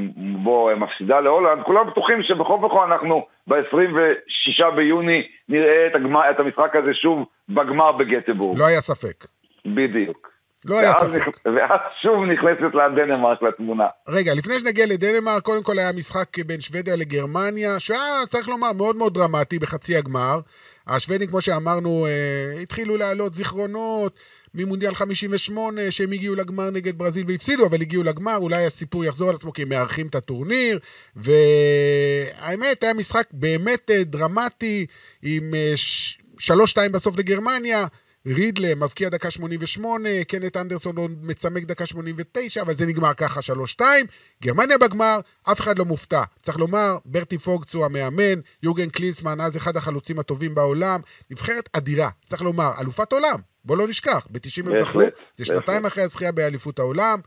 בו מפסידה להולנד, כולם בטוחים שבכל וכל אנחנו ב-26 ביוני נראה את, הגמר, את המשחק הזה שוב בגמר בגטבורג. לא היה ספק. בדיוק. לא היה ספק. נכ... ואז שוב נכנסת לה דנמרק לתמונה. רגע, לפני שנגיע לדנמרק, קודם כל היה משחק בין שוודיה לגרמניה, שהיה, צריך לומר, מאוד מאוד דרמטי בחצי הגמר. השוודים, כמו שאמרנו, אה, התחילו להעלות זיכרונות ממונדיאל 58, שהם הגיעו לגמר נגד ברזיל והפסידו, אבל הגיעו לגמר, אולי הסיפור יחזור על עצמו כי הם מארחים את הטורניר, והאמת, היה משחק באמת אה, דרמטי, עם אה, ש- 3-2 בסוף לגרמניה, רידלה מבקיע דקה 88, קנט אנדרסון מצמק דקה 89, אבל זה נגמר ככה 3-2. גרמניה בגמר, אף אחד לא מופתע. צריך לומר, ברטי פוגץ הוא המאמן, יוגן קלינסמן, אז אחד החלוצים הטובים בעולם. נבחרת אדירה, צריך לומר, אלופת עולם, בוא לא נשכח, ב-90 הם זכו, זה שנתיים. אחרי הזכייה באליפות העולם.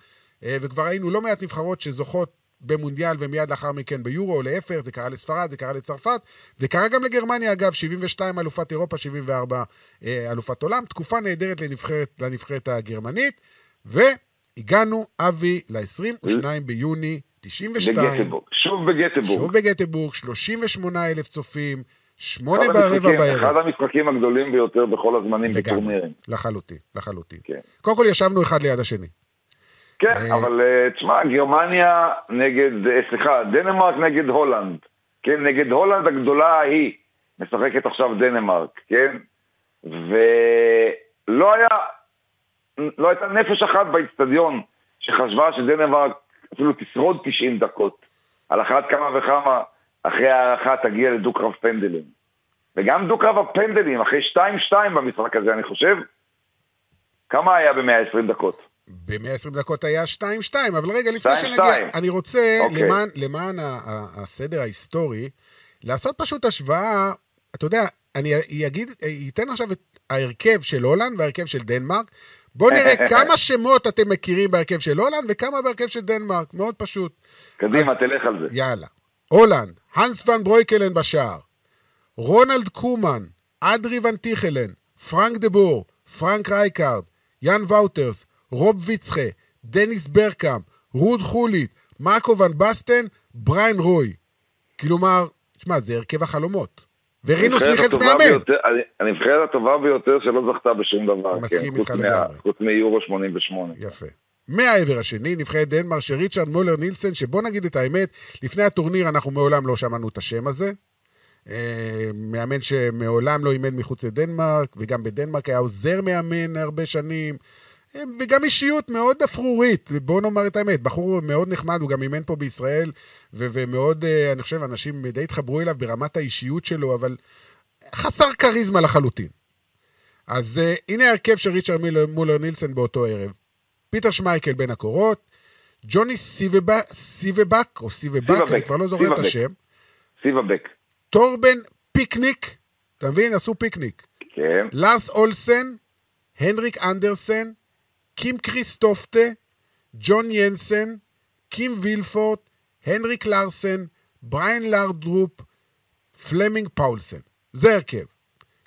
אה, וכבר ראינו לא מעט נבחרות שזוכות במונדיאל ומיד לאחר מכן ביורו, או להפך, זה קרה לספרד, זה קרה לצרפת, זה קרה גם לגרמניה, אגב, 72 אלופת אירופה, 74 אה, אלופת עולם, תקופה נהדרת לנבחרת, לנבחרת הגרמנית, והגענו, אבי, ל-22 ביוני 92. בגטבורג, שוב בגטבורג. שוב בגטבורג, 38 אלף צופים, שמונה ברבע בערב. אחד המשחקים הגדולים ביותר בכל הזמנים בטורנירים. לחלוטין, לחלוטין. כן. קודם כל ישבנו אחד ליד השני. כן, אה, אבל אה, תשמע, גרמניה נגד, אה, סליחה, דנמרק נגד הולנד. כן, נגד הולנד הגדולה ההיא. משחקת עכשיו דנמרק, כן? ולא היה, לא הייתה נפש אחת באיצטדיון שחשבה שדנמרק אפילו תשרוד 90 דקות. על אחת כמה וכמה אחרי ההערכה תגיע לדו-קרב פנדלים. וגם דו-קרב הפנדלים, אחרי 2-2 במשחק הזה, אני חושב, כמה היה ב-120 דקות? ב-120 דקות היה 2-2, אבל רגע, לפני 2-2. שנגיע, אני רוצה, אוקיי. למען, למען הסדר ההיסטורי, לעשות פשוט השוואה, אתה יודע, אני אגיד, אתן עכשיו את ההרכב של הולנד וההרכב של דנמרק. בואו נראה כמה שמות אתם מכירים בהרכב של הולנד וכמה בהרכב של דנמרק, מאוד פשוט. קדימה, אז- תלך על זה. יאללה. הולנד, הנס ון ברויקלן בשער, רונלד קומן, אדרי ון טיכלן, פרנק דה בור, פרנק רייקארד, יאן ואוטרס, רוב ויצחה, דניס ברקאמפ, רוד חולית, מרקו ון בסטן, בריין רוי. כלומר, שמע, זה הרכב החלומות. ורינוס מיכלס מאמן. הנבחרת הטובה ביותר שלא זכתה בשום דבר. מסכים כן, חוץ איתך לגמרי. חוץ מיורו 88. יפה. מהעבר השני, נבחרת דנמרק של ריצ'רד מולר נילסן, שבוא נגיד את האמת, לפני הטורניר אנחנו מעולם לא שמענו את השם הזה. אה, מאמן שמעולם לא אימן מחוץ לדנמרק, וגם בדנמרק היה עוזר מאמן הרבה שנים, וגם אישיות מאוד אפרורית, בואו נאמר את האמת, בחור מאוד נחמד, הוא גם אימן פה בישראל, ו- ומאוד, אה, אני חושב, אנשים די התחברו אליו ברמת האישיות שלו, אבל חסר כריזמה לחלוטין. אז אה, הנה ההרכב של ריצ'רד מילר- מולר נילסן באותו ערב. פיטר שמייקל בין הקורות, ג'וני סיבבק, סיבבק או סיבבק, סיבבק, אני כבר לא זוכר את סיבבק. השם, סיבה בק. טורבן פיקניק, אתה מבין? עשו פיקניק. כן. לארס אולסן, הנריק אנדרסן, קים קריסטופטה, ג'ון ינסן, קים וילפורט, הנריק לארסן, בריין לאודרופ, פלמינג פאולסן. זה הרכב.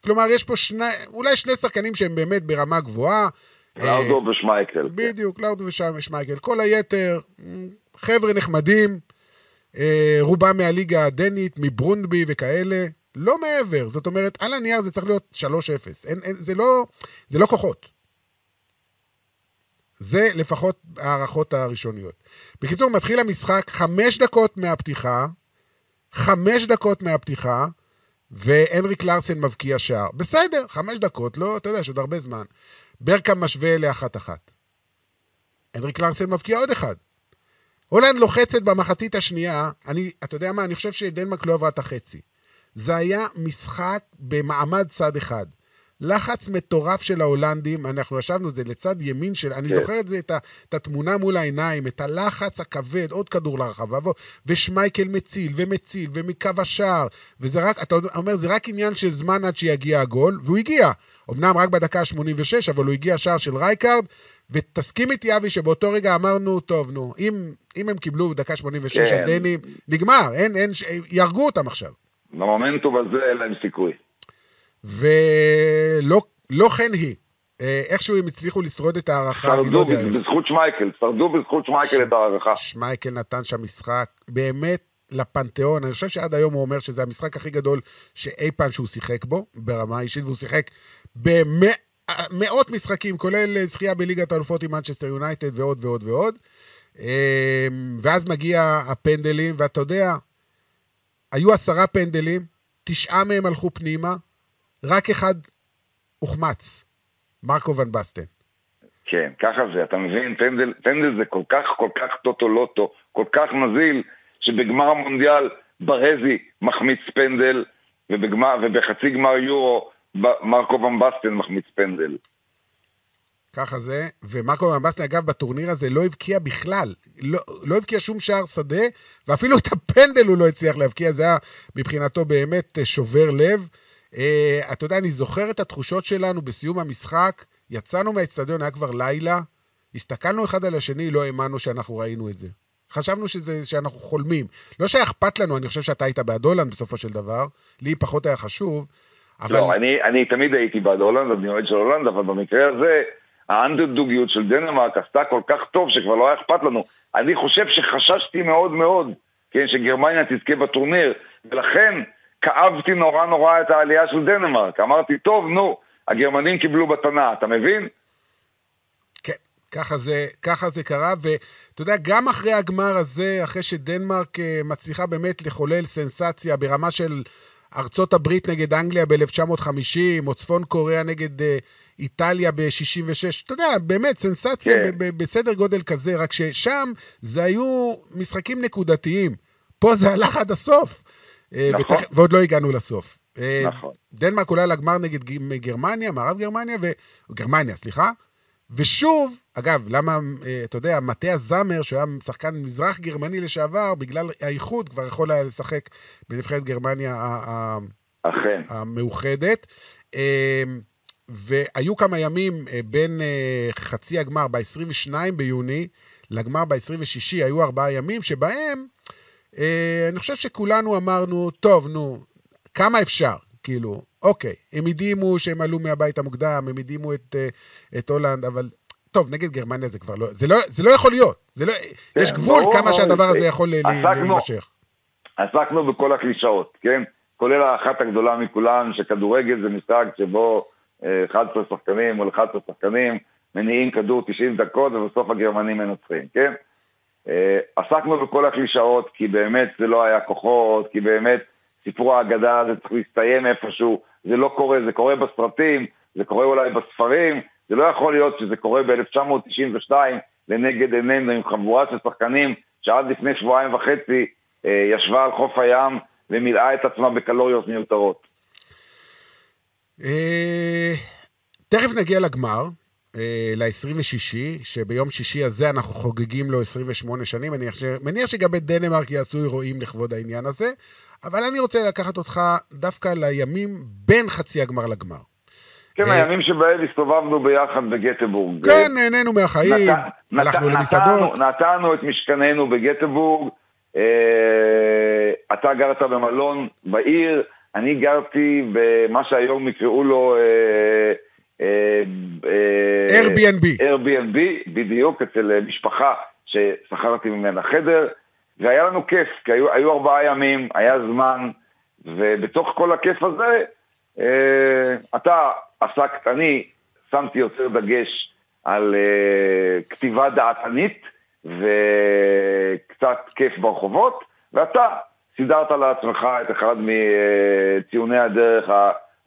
כלומר, יש פה שני, אולי שני שחקנים שהם באמת ברמה גבוהה. לאודו ושמייקל. בדיוק, לאודו ושמייקל. כל היתר, חבר'ה נחמדים, אה, רובם מהליגה הדנית, מברונדבי וכאלה, לא מעבר. זאת אומרת, על הנייר זה צריך להיות 3-0. אין, אין, זה, לא, זה לא כוחות. זה לפחות ההערכות הראשוניות. בקיצור, מתחיל המשחק חמש דקות מהפתיחה, חמש דקות מהפתיחה, והנריק לארסן מבקיע שער. בסדר, חמש דקות, לא, אתה יודע, יש עוד הרבה זמן. ברקאם משווה לאחת-אחת. הנריק לארסן מבקיע עוד אחד. הולנד לוחצת במחצית השנייה, אני, אתה יודע מה, אני חושב שדנמרק לא עברה את החצי. זה היה משחק במעמד צד אחד. לחץ מטורף של ההולנדים, אנחנו ישבנו, זה לצד ימין של, אני כן. זוכר את זה, את, ה, את התמונה מול העיניים, את הלחץ הכבד, עוד כדור לרחבה, ושמייקל מציל ומציל, ומקו השער, וזה רק, אתה אומר, זה רק עניין של זמן עד שיגיע הגול, והוא הגיע. אמנם רק בדקה ה-86, אבל הוא הגיע שער של רייקארד, ותסכים איתי, אבי, שבאותו רגע אמרנו, טוב, נו, אם, אם הם קיבלו דקה 86 כן. הדנים, נגמר, אין, אין, יהרגו אותם עכשיו. במומנטום הזה אין להם סיכוי. ולא לא כן היא. אה, איכשהו הם הצליחו לשרוד את ההארכה, אני לא יודע. בזכות שמייקל, שרדו בזכות שמייקל את ההערכה. שמייקל נתן שם משחק באמת לפנתיאון. אני חושב שעד היום הוא אומר שזה המשחק הכי גדול שאי פעם שהוא שיחק בו, ברמה האישית, והוא שיחק במאות משחקים, כולל זכייה בליגת האלופות עם מנצ'סטר יונייטד ועוד ועוד ועוד. אה, ואז מגיע הפנדלים, ואתה יודע, היו עשרה פנדלים, תשעה מהם הלכו פנימה, רק אחד הוחמץ, מרקו ון בסטן. כן, ככה זה, אתה מבין? פנדל, פנדל זה כל כך כל כך טוטו לוטו, כל כך נזיל, שבגמר המונדיאל בארזי מחמיץ פנדל, ובגמר, ובחצי גמר יורו מרקו ון בסטן מחמיץ פנדל. ככה זה, ומרקו ון בסטן, אגב, בטורניר הזה לא הבקיע בכלל. לא, לא הבקיע שום שער שדה, ואפילו את הפנדל הוא לא הצליח להבקיע, זה היה מבחינתו באמת אה, שובר לב. Uh, אתה יודע, אני זוכר את התחושות שלנו בסיום המשחק, יצאנו מהאצטדיון, היה כבר לילה, הסתכלנו אחד על השני, לא האמנו שאנחנו ראינו את זה. חשבנו שזה, שאנחנו חולמים. לא שהיה אכפת לנו, אני חושב שאתה היית בעד הולנד בסופו של דבר, לי פחות היה חשוב, אבל... לא, אני, אני תמיד הייתי בעד הולנד, אני אוהד של הולנד, אבל במקרה הזה, האנדרדוגיות של דנמרק עשתה כל כך טוב שכבר לא היה אכפת לנו. אני חושב שחששתי מאוד מאוד, כן, שגרמניה תזכה בטורניר, ולכן כאבתי נורא נורא את העלייה של דנמרק. אמרתי, טוב, נו, הגרמנים קיבלו בתנה, אתה מבין? כן, ככה זה, ככה זה קרה, ואתה יודע, גם אחרי הגמר הזה, אחרי שדנמרק אה, מצליחה באמת לחולל סנסציה ברמה של ארצות הברית נגד אנגליה ב-1950, או צפון קוריאה נגד אה, איטליה ב-66, אתה יודע, באמת, סנסציה כן. בסדר גודל כזה, רק ששם זה היו משחקים נקודתיים. פה זה הלך עד הסוף. אה, נכון. ועוד לא הגענו לסוף. אה, נכון. דנמרק עולה לגמר נגד גרמניה, מערב גרמניה, ו... גרמניה, סליחה. ושוב, אגב, למה, אה, אתה יודע, מטה זאמר, שהוא היה שחקן מזרח גרמני לשעבר, בגלל האיחוד, כבר יכול היה לשחק בנבחרת גרמניה אכן. המאוחדת. והיו כמה ימים בין חצי הגמר ב-22 ביוני לגמר ב-26, היו ארבעה ימים שבהם אני חושב שכולנו אמרנו, טוב, נו, כמה אפשר? כאילו, אוקיי, הם הדהימו שהם עלו מהבית המוקדם, הם הדהימו את, אה, את הולנד, אבל טוב, נגד גרמניה זה כבר לא, זה לא, זה לא יכול להיות. זה לא, יש גבול ברור, כמה. שהדבר הזה יכול ל- ל- עסקנו- להימשך. עסקנו בכל הקלישאות, כן? כולל האחת הגדולה מכולן, שכדורגל זה משחק שבו אה, 11 שחקנים או 11 שחקנים מניעים כדור 90 דקות ובסוף הגרמנים מנצחים, כן? אה, עסקנו בכל הקלישאות כי באמת זה לא היה כוחות, כי באמת סיפור האגדה הזה צריך להסתיים איפשהו, זה לא קורה, זה קורה בסרטים, זה קורה אולי בספרים, זה לא יכול להיות שזה קורה ב-1992 לנגד עינינו עם חבורה של שחקנים שעד לפני שבועיים וחצי אה, ישבה על חוף הים ומילאה את עצמה בקלוריות מיותרות. אה, תכף נגיע לגמר, ל-26, שביום שישי הזה אנחנו חוגגים לו 28 שנים. אני מניח- מניח שגם בדנמרק יעשו אירועים לכבוד העניין הזה, אבל אני רוצה לקחת אותך דווקא לימים בין חצי הגמר לגמר. כן, אה, הימים שבהם הסתובבנו ביחד בגטבורג. כן, נהנינו מהחיים, הלכנו למסעדות. נתנו, נתנו את משכננו בגטבורג, אה, אתה גרת במלון בעיר, אני גרתי במה שהיום יקראו לו... אה, Airbnb. Airbnb, בדיוק, אצל אה, משפחה ששכרתי ממנה חדר, והיה לנו כיף, כי היו, היו ארבעה ימים, היה זמן, ובתוך כל הכיף הזה, אה, אתה עסקת, אני שמתי יותר דגש על אה, כתיבה דעתנית וקצת כיף ברחובות, ואתה סידרת לעצמך את אחד מציוני הדרך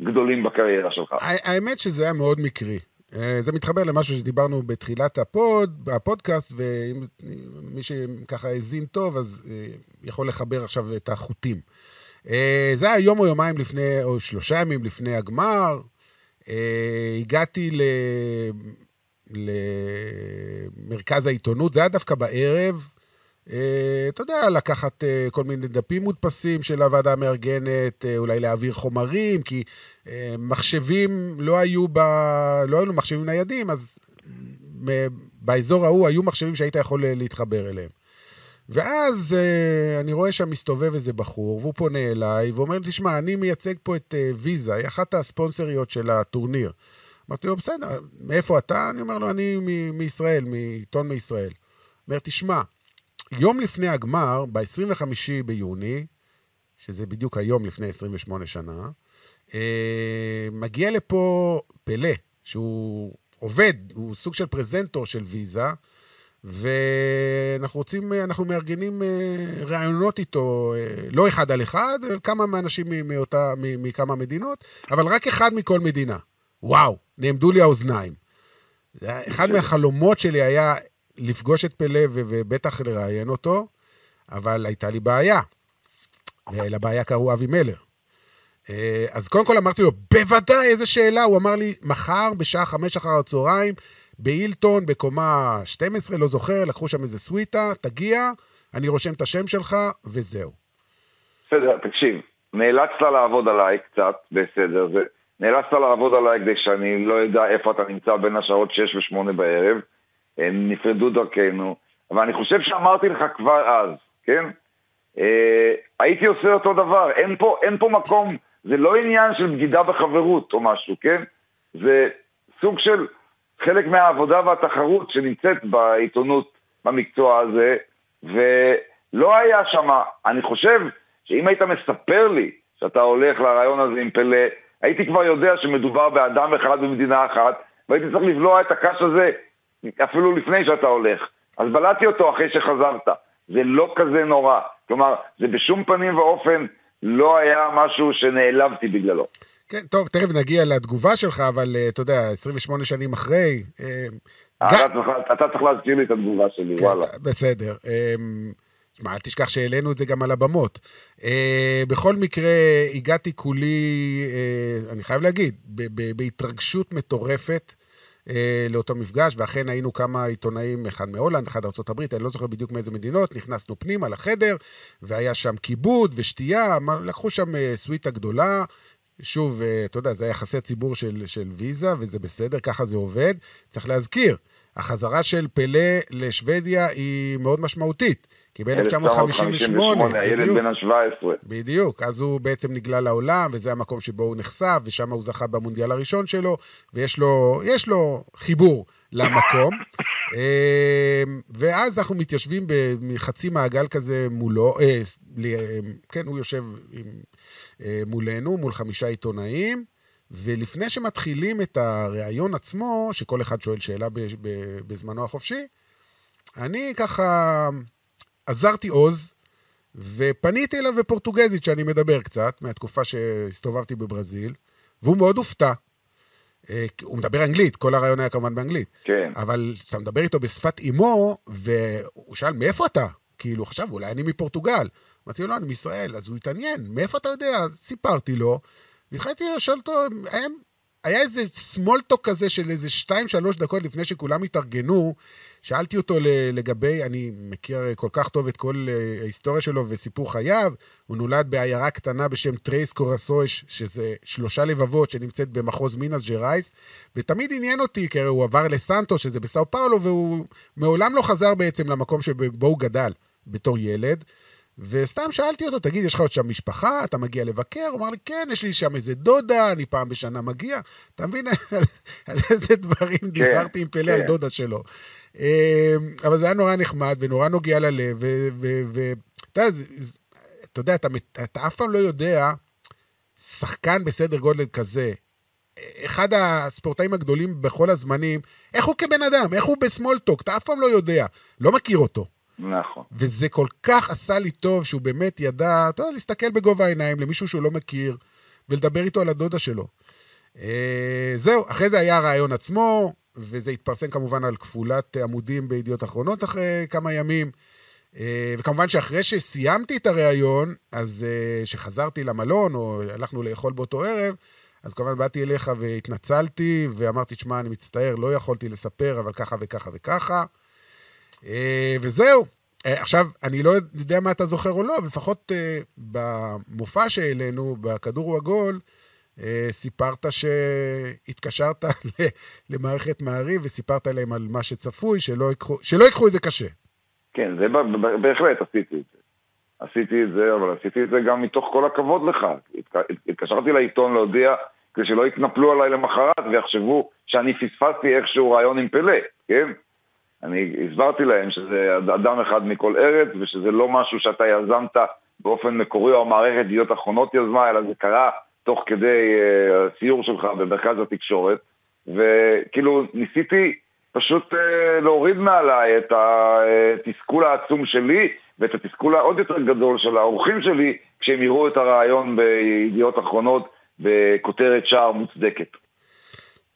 הגדולים בקריירה שלך. האמת שזה היה מאוד מקרי. אה, זה מתחבר למשהו שדיברנו בתחילת הפוד, הפודקאסט, ומי שככה האזין טוב, אז אה, יכול לחבר עכשיו את החוטים. אה, זה היה יום או יומיים לפני, או שלושה ימים לפני הגמר. הגעתי ל... למרכז העיתונות, זה היה דווקא בערב. אה, אתה יודע, לקחת אה, כל מיני דפים מודפסים של הוועדה המארגנת, אה, אולי להעביר חומרים, כי מחשבים לא היו, ב... לא היו מחשבים ניידים, אז באזור ההוא היו מחשבים שהיית יכול להתחבר אליהם. ואז אני רואה שם מסתובב איזה בחור, והוא פונה אליי, ואומר לי, תשמע, אני מייצג פה את ויזה, היא אחת הספונסריות של הטורניר. אמרתי לו, בסדר, מאיפה אתה? אני אומר לו, אני מישראל, מעיתון מישראל. אומר, תשמע, יום לפני הגמר, ב-25 ביוני, שזה בדיוק היום לפני 28 שנה, אה, מגיע לפה פלא, שהוא עובד, הוא סוג של פרזנטור של ויזה, ואנחנו רוצים, אנחנו מארגנים אה, ראיונות איתו, אה, לא אחד על אחד, אלא כמה מהאנשים מאותה, מכמה מדינות, אבל רק אחד מכל מדינה. וואו, נעמדו לי האוזניים. אחד מהחלומות שלי היה לפגוש את פלא ובטח לראיין אותו, אבל הייתה לי בעיה. ולבעיה קראו אבי מלר. אה, אז קודם כל אמרתי לו, בוודאי, איזה שאלה. הוא אמר לי, מחר בשעה חמש אחר הצהריים, בהילטון, בקומה 12, לא זוכר, לקחו שם איזה סוויטה, תגיע, אני רושם את השם שלך, וזהו. בסדר, תקשיב, נאלצת לעבוד עליי קצת, בסדר, זה, נאלצת לעבוד עליי כדי שאני לא יודע איפה אתה נמצא בין השעות 6 ו-8 בערב. נפרדו דרכנו, אבל אני חושב שאמרתי לך כבר אז, כן? אה, הייתי עושה אותו דבר, אין פה, אין פה מקום, זה לא עניין של בגידה בחברות או משהו, כן? זה סוג של חלק מהעבודה והתחרות שנמצאת בעיתונות במקצוע הזה, ולא היה שם, אני חושב שאם היית מספר לי שאתה הולך לרעיון הזה עם פלא, הייתי כבר יודע שמדובר באדם אחד במדינה אחת, והייתי צריך לבלוע את הקש הזה אפילו לפני שאתה הולך. אז בלעתי אותו אחרי שחזרת. זה לא כזה נורא. כלומר, זה בשום פנים ואופן לא היה משהו שנעלבתי בגללו. כן, טוב, תכף נגיע לתגובה שלך, אבל uh, אתה יודע, 28 שנים אחרי... אתה, גם... צריך, אתה צריך להזכיר לי את התגובה שלי, כן, וואלה. בסדר. שמע, אל תשכח שהעלינו את זה גם על הבמות. Uh, בכל מקרה, הגעתי כולי, uh, אני חייב להגיד, בהתרגשות מטורפת. אה, לאותו מפגש, ואכן היינו כמה עיתונאים, אחד מהולנד, אחד ארה"ב, אני לא זוכר בדיוק מאיזה מדינות, נכנסנו פנימה לחדר, והיה שם כיבוד ושתייה, לקחו שם אה, סוויטה גדולה. שוב, אה, אתה יודע, זה יחסי ציבור של, של ויזה, וזה בסדר, ככה זה עובד. צריך להזכיר, החזרה של פלא לשוודיה היא מאוד משמעותית. כי ב-1958, הילד בן ה-17. בדיוק, אז הוא בעצם נגלה לעולם, וזה המקום שבו הוא נחשף, ושם הוא זכה במונדיאל הראשון שלו, ויש לו, לו חיבור למקום. אמ, ואז אנחנו מתיישבים בחצי מעגל כזה מולו, אה, כן, הוא יושב עם, אה, מולנו, מול חמישה עיתונאים. ולפני שמתחילים את הריאיון עצמו, שכל אחד שואל שאלה בזמנו החופשי, אני ככה עזרתי עוז, ופניתי אליו בפורטוגזית, שאני מדבר קצת, מהתקופה שהסתובבתי בברזיל, והוא מאוד הופתע. אה, הוא מדבר אנגלית, כל הרעיון היה כמובן באנגלית. כן. אבל אתה מדבר איתו בשפת אימו, והוא שאל, מאיפה אתה? כאילו, עכשיו, אולי אני מפורטוגל. אמרתי לו, לא, אני מישראל. אז הוא התעניין, מאיפה אתה יודע? אז סיפרתי לו, והתחלתי לשאול אותו, היה איזה small talk כזה של איזה 2-3 דקות לפני שכולם התארגנו, שאלתי אותו לגבי, אני מכיר כל כך טוב את כל אה, ההיסטוריה שלו וסיפור חייו, הוא נולד בעיירה קטנה בשם טרייס קורסויש, שזה שלושה לבבות שנמצאת במחוז מינאס ז'ראייס, ותמיד עניין אותי, כי הוא עבר לסנטוס, שזה בסאו פאולו, והוא מעולם לא חזר בעצם למקום שבו הוא גדל בתור ילד. וסתם שאלתי אותו, תגיד, יש לך עוד שם משפחה? אתה מגיע לבקר? הוא אמר לי, כן, יש לי שם איזה דודה, אני פעם בשנה מגיע. אתה מבין על איזה דברים כן, דיברתי עם פלא על כן. דודה שלו. אמ, אבל זה היה נורא נחמד ונורא נוגע ללב, ואתה יודע, אתה, אתה אף פעם לא יודע, שחקן בסדר גודל כזה, אחד הספורטאים הגדולים בכל הזמנים, איך הוא כבן אדם, איך הוא בסמולטוק, אתה אף פעם לא יודע, לא מכיר אותו. נכון. וזה כל כך עשה לי טוב שהוא באמת ידע, אתה יודע, להסתכל בגובה העיניים למישהו שהוא לא מכיר, ולדבר איתו על הדודה שלו. אה, זהו, אחרי זה היה הרעיון עצמו, וזה התפרסם כמובן על כפולת עמודים בידיעות אחרונות אחרי כמה ימים. אה, וכמובן שאחרי שסיימתי את הריאיון, אז אה, שחזרתי למלון, או הלכנו לאכול באותו ערב, אז כמובן באתי אליך והתנצלתי, ואמרתי, שמע, אני מצטער, לא יכולתי לספר, אבל ככה וככה וככה. אה, וזהו. עכשיו, אני לא יודע מה אתה זוכר או לא, אבל לפחות במופע שהעלינו, בכדור הוא עגול, אה, סיפרת שהתקשרת למערכת מעריב וסיפרת להם על מה שצפוי, שלא ייקחו את זה קשה. כן, זה בהחלט עשיתי את זה. עשיתי את זה, אבל עשיתי את זה גם מתוך כל הכבוד לך. התקשרתי לעיתון להודיע כדי שלא יתנפלו עליי למחרת ויחשבו שאני פספסתי איכשהו רעיון עם פלא, כן? אני הסברתי להם שזה אדם אחד מכל ארץ ושזה לא משהו שאתה יזמת באופן מקורי או המערכת ידיעות אחרונות יזמה, אלא זה קרה תוך כדי uh, הסיור שלך במרכז התקשורת, וכאילו ניסיתי פשוט uh, להוריד מעליי את התסכול העצום שלי ואת התסכול העוד יותר גדול של האורחים שלי כשהם יראו את הרעיון בידיעות אחרונות בכותרת שער מוצדקת.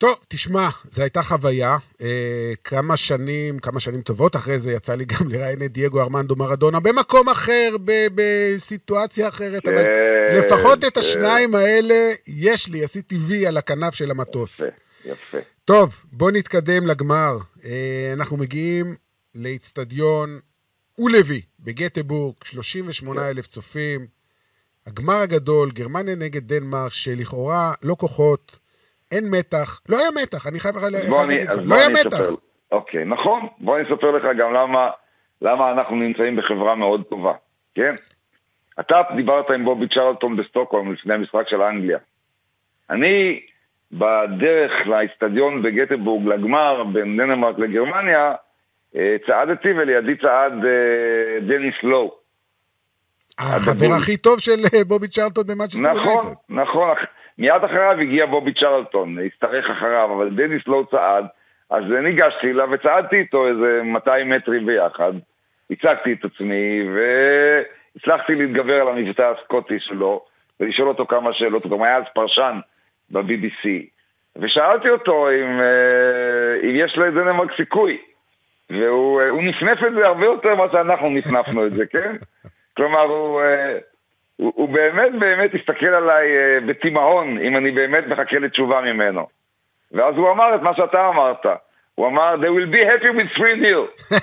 טוב, תשמע, זו הייתה חוויה. אה, כמה שנים, כמה שנים טובות אחרי זה, יצא לי גם לראיין את דייגו ארמנדו מרדונה במקום אחר, ב- בסיטואציה אחרת, אבל כן, לפחות את השניים האלה יש לי, עשיתי וי על הכנף של המטוס. יפה, יפה. טוב, בוא נתקדם לגמר. אה, אנחנו מגיעים לאיצטדיון אולבי בגטבורג, 38 אלף צופים. הגמר הגדול, גרמניה נגד דנמרק, שלכאורה לא כוחות, אין מתח, לא היה מתח, אני חייב להגיד לך, לא היה מתח. אוקיי, נכון. בוא אני אספר לך גם למה, למה אנחנו נמצאים בחברה מאוד טובה, כן? אתה דיברת עם בובי צ'רלטון בסטוקהולם לפני המשחק של אנגליה. אני, בדרך לאיצטדיון בגטבורג לגמר בין דנמרק לגרמניה, אה, צעדתי ולידי צעד אה, דניס לאו. החבר הכי טוב של אה, בובי צ'רלטון במאצ'סטר. נכון, נכון. מיד אחריו הגיע בובי צ'רלטון, השתרך אחריו, אבל דניס לואו צעד, אז ניגשתי אליו וצעדתי איתו איזה 200 מטרים ביחד, הצגתי את עצמי, והצלחתי להתגבר על המבטא הסקוטי שלו, ולשאול אותו כמה שאלות, הוא גם היה אז פרשן ב-BBC, ושאלתי אותו אם, אם יש לדנמרק סיכוי. והוא אה, נפנף את זה הרבה יותר ממה שאנחנו נפנפנו את זה, כן? כלומר, הוא, אה, הוא, הוא באמת באמת הסתכל עליי אה, בתימהון, אם אני באמת מחכה לתשובה ממנו. ואז הוא אמר את מה שאתה אמרת. הוא אמר, they will be happy with free deal.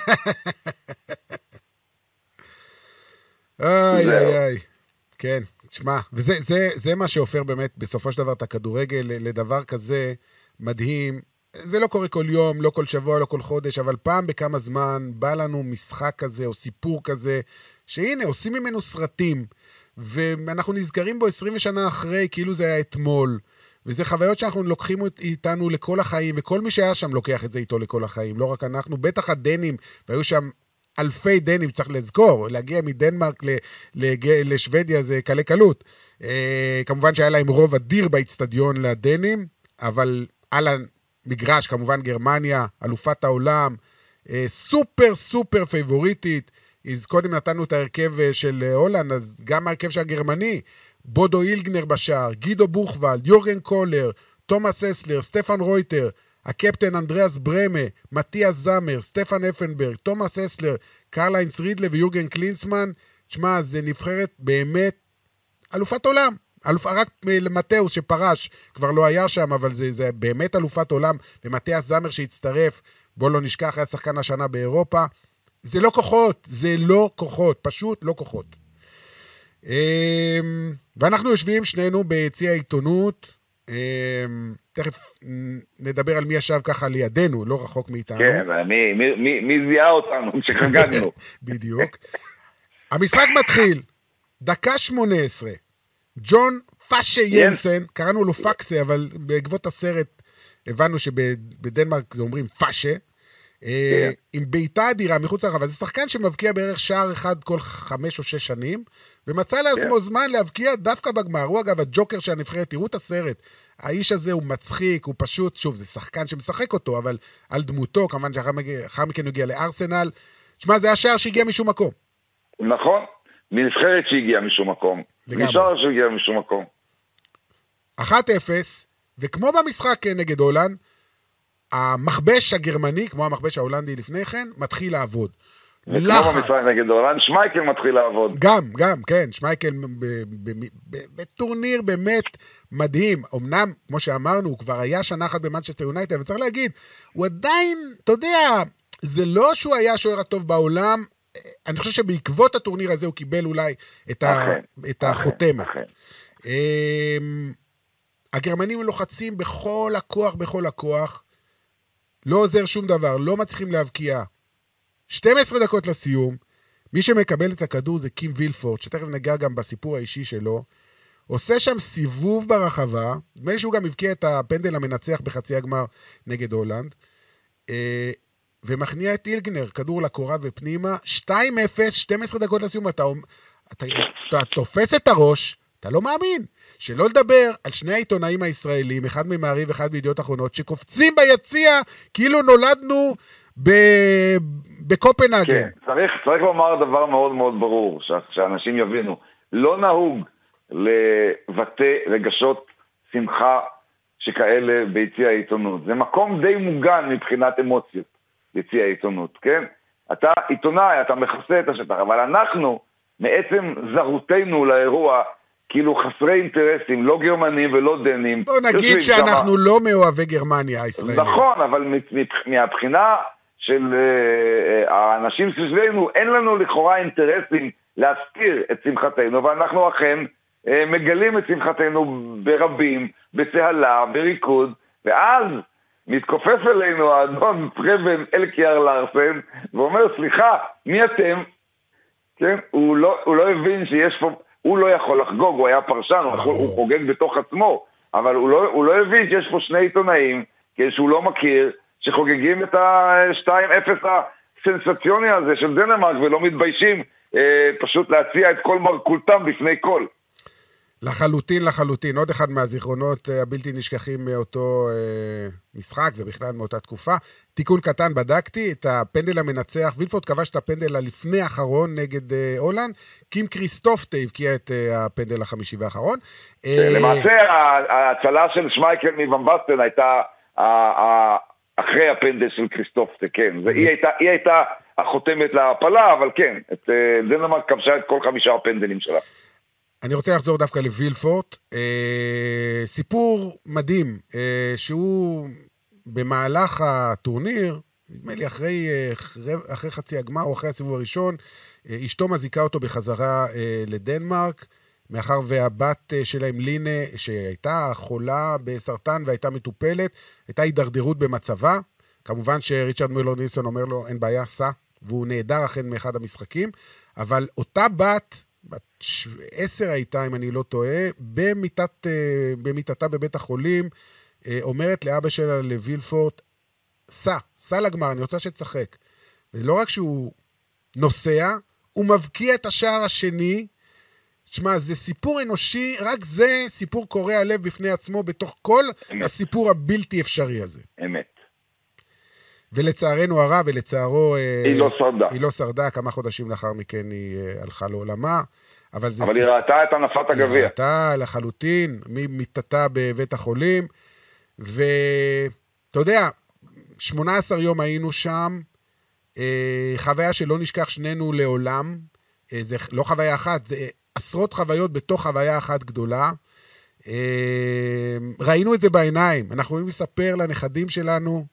איי איי איי, כן, תשמע, וזה זה, זה מה שהופך באמת בסופו של דבר את הכדורגל לדבר כזה מדהים, זה לא קורה כל יום, לא כל שבוע, לא כל חודש, אבל פעם בכמה זמן בא לנו משחק כזה או סיפור כזה, שהנה, עושים ממנו סרטים, ואנחנו נזכרים בו 20 שנה אחרי, כאילו זה היה אתמול. וזה חוויות שאנחנו לוקחים איתנו לכל החיים, וכל מי שהיה שם לוקח את זה איתו לכל החיים, לא רק אנחנו, בטח הדנים, והיו שם אלפי דנים, צריך לזכור, להגיע מדנמרק לשוודיה זה קלה קלות. אה, כמובן שהיה להם רוב אדיר באיצטדיון לדנים, אבל על מגרש, כמובן גרמניה, אלופת העולם, אה, סופר סופר פייבוריטית. אז קודם נתנו את ההרכב אה, של אה, הולנד, אז גם ההרכב של הגרמני, בודו אילגנר בשער, גווידו בוכוולד, יורגן קולר, תומאס הסלר, סטפן רויטר, הקפטן אנדריאס ברהמה, מתיאס זאמר, סטפן אפנברג, תומאס הסלר, קרל היינץ רידלה ויורגן קלינסמן. שמע, זה נבחרת באמת אלופת עולם. אלוף, רק למטאוס שפרש, כבר לא היה שם, אבל זה, זה באמת אלופת עולם, ומטאס זמר שהצטרף, בוא לא נשכח, היה שחקן השנה באירופה. זה לא כוחות, זה לא כוחות, פשוט לא כוחות. אמ, ואנחנו יושבים שנינו ביציע העיתונות, אמ, תכף נדבר על מי ישב ככה לידינו, לא רחוק מאיתנו. כן, מי, מי, מי זיהה אותנו כשחגגנו. בדיוק. המשחק מתחיל, דקה 18. ג'ון פאשה ינסן, קראנו לו פאקסה, אבל בעקבות הסרט הבנו שבדנמרק זה אומרים פאשה. אה, כן. עם בעיטה אדירה מחוץ לרחבה, זה שחקן שמבקיע בערך שער אחד כל חמש או שש שנים, ומצא לעצמו כן. זמן להבקיע דווקא בגמר. הוא אגב הג'וקר של הנבחרת, תראו את הסרט. האיש הזה הוא מצחיק, הוא פשוט, שוב, זה שחקן שמשחק אותו, אבל על דמותו, כמובן שאחר מכן הוא הגיע לארסנל. שמע, זה השער שהגיע משום מקום. נכון, מנבחרת שהגיעה משום מקום. לגמרי. נשאר שהגיע משום מקום. 1-0, וכמו במשחק נגד הולנד, המכבש הגרמני, כמו המכבש ההולנדי לפני כן, מתחיל לעבוד. לחץ. וכמו במשחק נגד הולנד, שמייקל מתחיל לעבוד. גם, גם, כן, שמייקל בטורניר באמת מדהים. אמנם, כמו שאמרנו, הוא כבר היה שנה אחת במנצ'סטר יונייטד, וצריך להגיד, הוא עדיין, אתה יודע, זה לא שהוא היה השוער הטוב בעולם, אני חושב שבעקבות הטורניר הזה הוא קיבל אולי את, ה, את החותמת. אמ, הגרמנים לוחצים בכל הכוח, בכל הכוח. לא עוזר שום דבר, לא מצליחים להבקיע. 12 דקות לסיום, מי שמקבל את הכדור זה קים וילפורט, שתכף ניגע גם בסיפור האישי שלו. עושה שם סיבוב ברחבה, נדמה לי שהוא גם הבקיע את הפנדל המנצח בחצי הגמר נגד הולנד. אה, ומכניע את אילגנר, כדור לקורה ופנימה, 2-0, 12 דקות לסיום, אתה, אתה, אתה תופס את הראש, אתה לא מאמין. שלא לדבר על שני העיתונאים הישראלים, אחד ממעריב ואחד בידיעות אחרונות, שקופצים ביציע כאילו נולדנו ב... בקופנהגן. כן, צריך, צריך לומר דבר מאוד מאוד ברור, שאנשים יבינו. לא נהוג לבטא רגשות שמחה שכאלה ביציע העיתונות. זה מקום די מוגן מבחינת אמוציות. יציע העיתונות, כן? אתה עיתונאי, אתה מכסה את השטח, אבל אנחנו, מעצם זרותנו לאירוע, כאילו חסרי אינטרסים, לא גרמנים ולא דנים. בוא נגיד שאנחנו שמה... לא מאוהבי גרמניה הישראלים. נכון, אבל מהבחינה של uh, האנשים סביבנו, אין לנו לכאורה אינטרסים להסתיר את שמחתנו, ואנחנו אכן uh, מגלים את שמחתנו ברבים, בצהלה, בריקוד, ואז מתכופף אלינו האדון פרבן אלקיאר לארסן, ואומר, סליחה, מי אתם? כן, הוא לא, הוא לא הבין שיש פה, הוא לא יכול לחגוג, הוא היה פרשן, הוא, הוא חוגג בתוך עצמו, אבל הוא לא, הוא לא הבין שיש פה שני עיתונאים, שהוא לא מכיר, שחוגגים את ה-2-0 הסנסציוני הזה של דנמרק ולא מתביישים אה, פשוט להציע את כל מרכולתם בפני כל. לחלוטין, לחלוטין. עוד אחד מהזיכרונות אה, הבלתי נשכחים מאותו אה, משחק, ובכלל מאותה תקופה. תיקון קטן, בדקתי את הפנדל המנצח. וילפורד כבש את הפנדל הלפני האחרון נגד אה, הולנד. קים כריסטופטה הבקיע את אה, הפנדל החמישי והאחרון. אה, למעשה, ההצלה של שמייקל מוומבסטן הייתה אחרי הפנדל של כריסטופטה, כן. והיא הייתה, היא הייתה החותמת להעפלה, אבל כן, את אה, דנמרק כבשה את כל חמישה הפנדלים שלה. אני רוצה לחזור דווקא לווילפורט. אה, סיפור מדהים, אה, שהוא במהלך הטורניר, נדמה לי אחרי, אה, אחרי, אחרי חצי הגמר או אחרי הסיבוב הראשון, אה, אשתו מזיקה אותו בחזרה אה, לדנמרק, מאחר והבת אה, שלהם, לינה, שהייתה חולה בסרטן והייתה מטופלת, הייתה הידרדרות במצבה. כמובן שריצ'רד מילון ניסון אומר לו, אין בעיה, סע, והוא נעדר אכן מאחד המשחקים, אבל אותה בת, בת עשר הייתה, אם אני לא טועה, במיטת, אה, במיטתה בבית החולים, אה, אומרת לאבא שלה, לווילפורט, סע, סע לגמר, אני רוצה שתשחק. ולא רק שהוא נוסע, הוא מבקיע את השער השני. שמע, זה סיפור אנושי, רק זה סיפור קורע לב בפני עצמו, בתוך כל אמת. הסיפור הבלתי אפשרי הזה. אמת. ולצערנו הרב, ולצערו... אה, היא לא שרדה. היא לא שרדה, כמה חודשים לאחר מכן היא אה, הלכה לעולמה. אבל, זה אבל ס... היא ראתה את הנפת הגביע. היא ראתה לחלוטין, ממיטתה בבית החולים. ואתה יודע, 18 יום היינו שם, אה, חוויה שלא נשכח שנינו לעולם. זה לא חוויה אחת, זה עשרות חוויות בתוך חוויה אחת גדולה. ראינו את זה בעיניים, אנחנו יכולים לספר לנכדים שלנו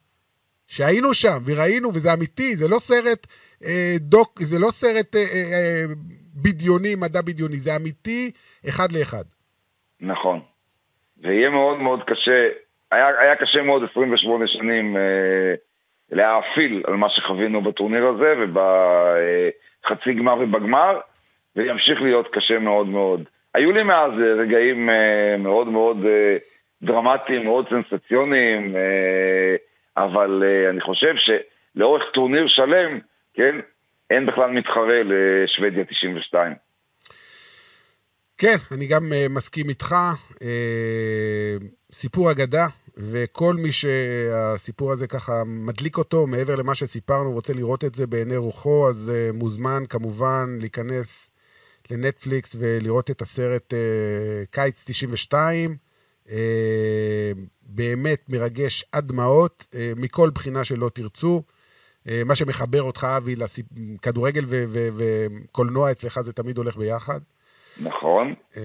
שהיינו שם וראינו, וזה אמיתי, זה לא סרט אה, דוק, זה לא סרט אה, אה, אה, בדיוני, מדע בדיוני, זה אמיתי אחד לאחד. נכון. ויהיה מאוד מאוד קשה, היה, היה קשה מאוד 28 שנים אה, להאפיל על מה שחווינו בטורניר הזה ובחצי גמר ובגמר, וימשיך להיות קשה מאוד מאוד. היו לי מאז אה, רגעים אה, מאוד מאוד אה, דרמטיים, מאוד סנסציוניים, אה, אבל uh, אני חושב שלאורך טורניר שלם, כן, אין בכלל מתחרה לשוודיה 92. כן, אני גם uh, מסכים איתך. Uh, סיפור אגדה, וכל מי שהסיפור הזה ככה מדליק אותו, מעבר למה שסיפרנו, רוצה לראות את זה בעיני רוחו, אז uh, מוזמן כמובן להיכנס לנטפליקס ולראות את הסרט uh, קיץ 92. Uh, באמת מרגש עד דמעות, אה, מכל בחינה שלא תרצו. אה, מה שמחבר אותך, אבי, כדורגל וקולנוע אצלך זה תמיד הולך ביחד. נכון. אה,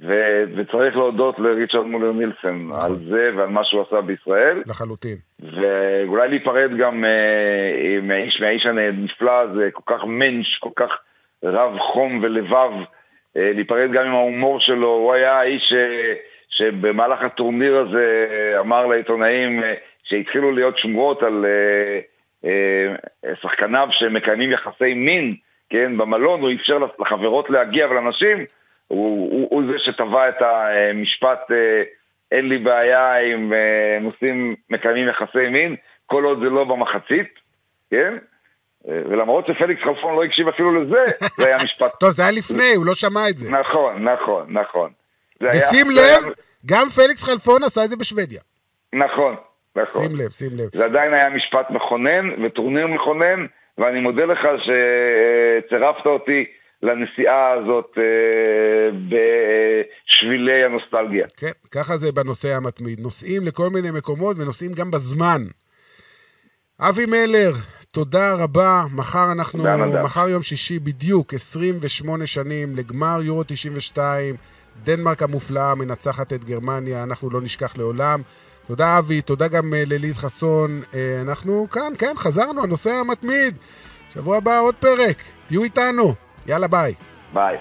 ו- וצריך להודות לריצ'רד מולר נילסן נכון. על זה ועל מה שהוא עשה בישראל. לחלוטין. ואולי להיפרד גם עם האיש מהאיש הנפלא הזה, כל כך מנש, כל כך רב חום ולבב, להיפרד גם עם ההומור שלו, הוא היה האיש... שבמהלך הטורניר הזה אמר לעיתונאים אה, שהתחילו להיות שמועות על אה, אה, שחקניו שמקיימים יחסי מין, כן, במלון, הוא אפשר לחברות להגיע ולנשים, הוא, הוא, הוא זה שטבע את המשפט אין לי בעיה אם נושאים מקיימים יחסי מין, כל עוד זה לא במחצית, כן? ולמרות שפליקס חלפון לא הקשיב אפילו לזה, זה היה משפט... טוב, זה היה לפני, הוא לא שמע את זה. נכון, נכון, נכון. ושים לב, גם פליקס חלפון עשה את זה בשוודיה. נכון, נכון. שים לב, שים לב. זה עדיין היה משפט מכונן וטורניר מכונן, ואני מודה לך שצירפת אותי לנסיעה הזאת אה, בשבילי הנוסטלגיה. כן, ככה זה בנושא המתמיד. נוסעים לכל מיני מקומות ונוסעים גם בזמן. אבי מלר, תודה רבה. מחר אנחנו, מחר יום שישי בדיוק, 28 שנים לגמר יורו 92. דנמרק המופלאה מנצחת את גרמניה, אנחנו לא נשכח לעולם. תודה אבי, תודה גם אה, לליז חסון. אה, אנחנו כאן, כן, חזרנו, הנושא המתמיד. שבוע הבא עוד פרק, תהיו איתנו. יאללה ביי. ביי.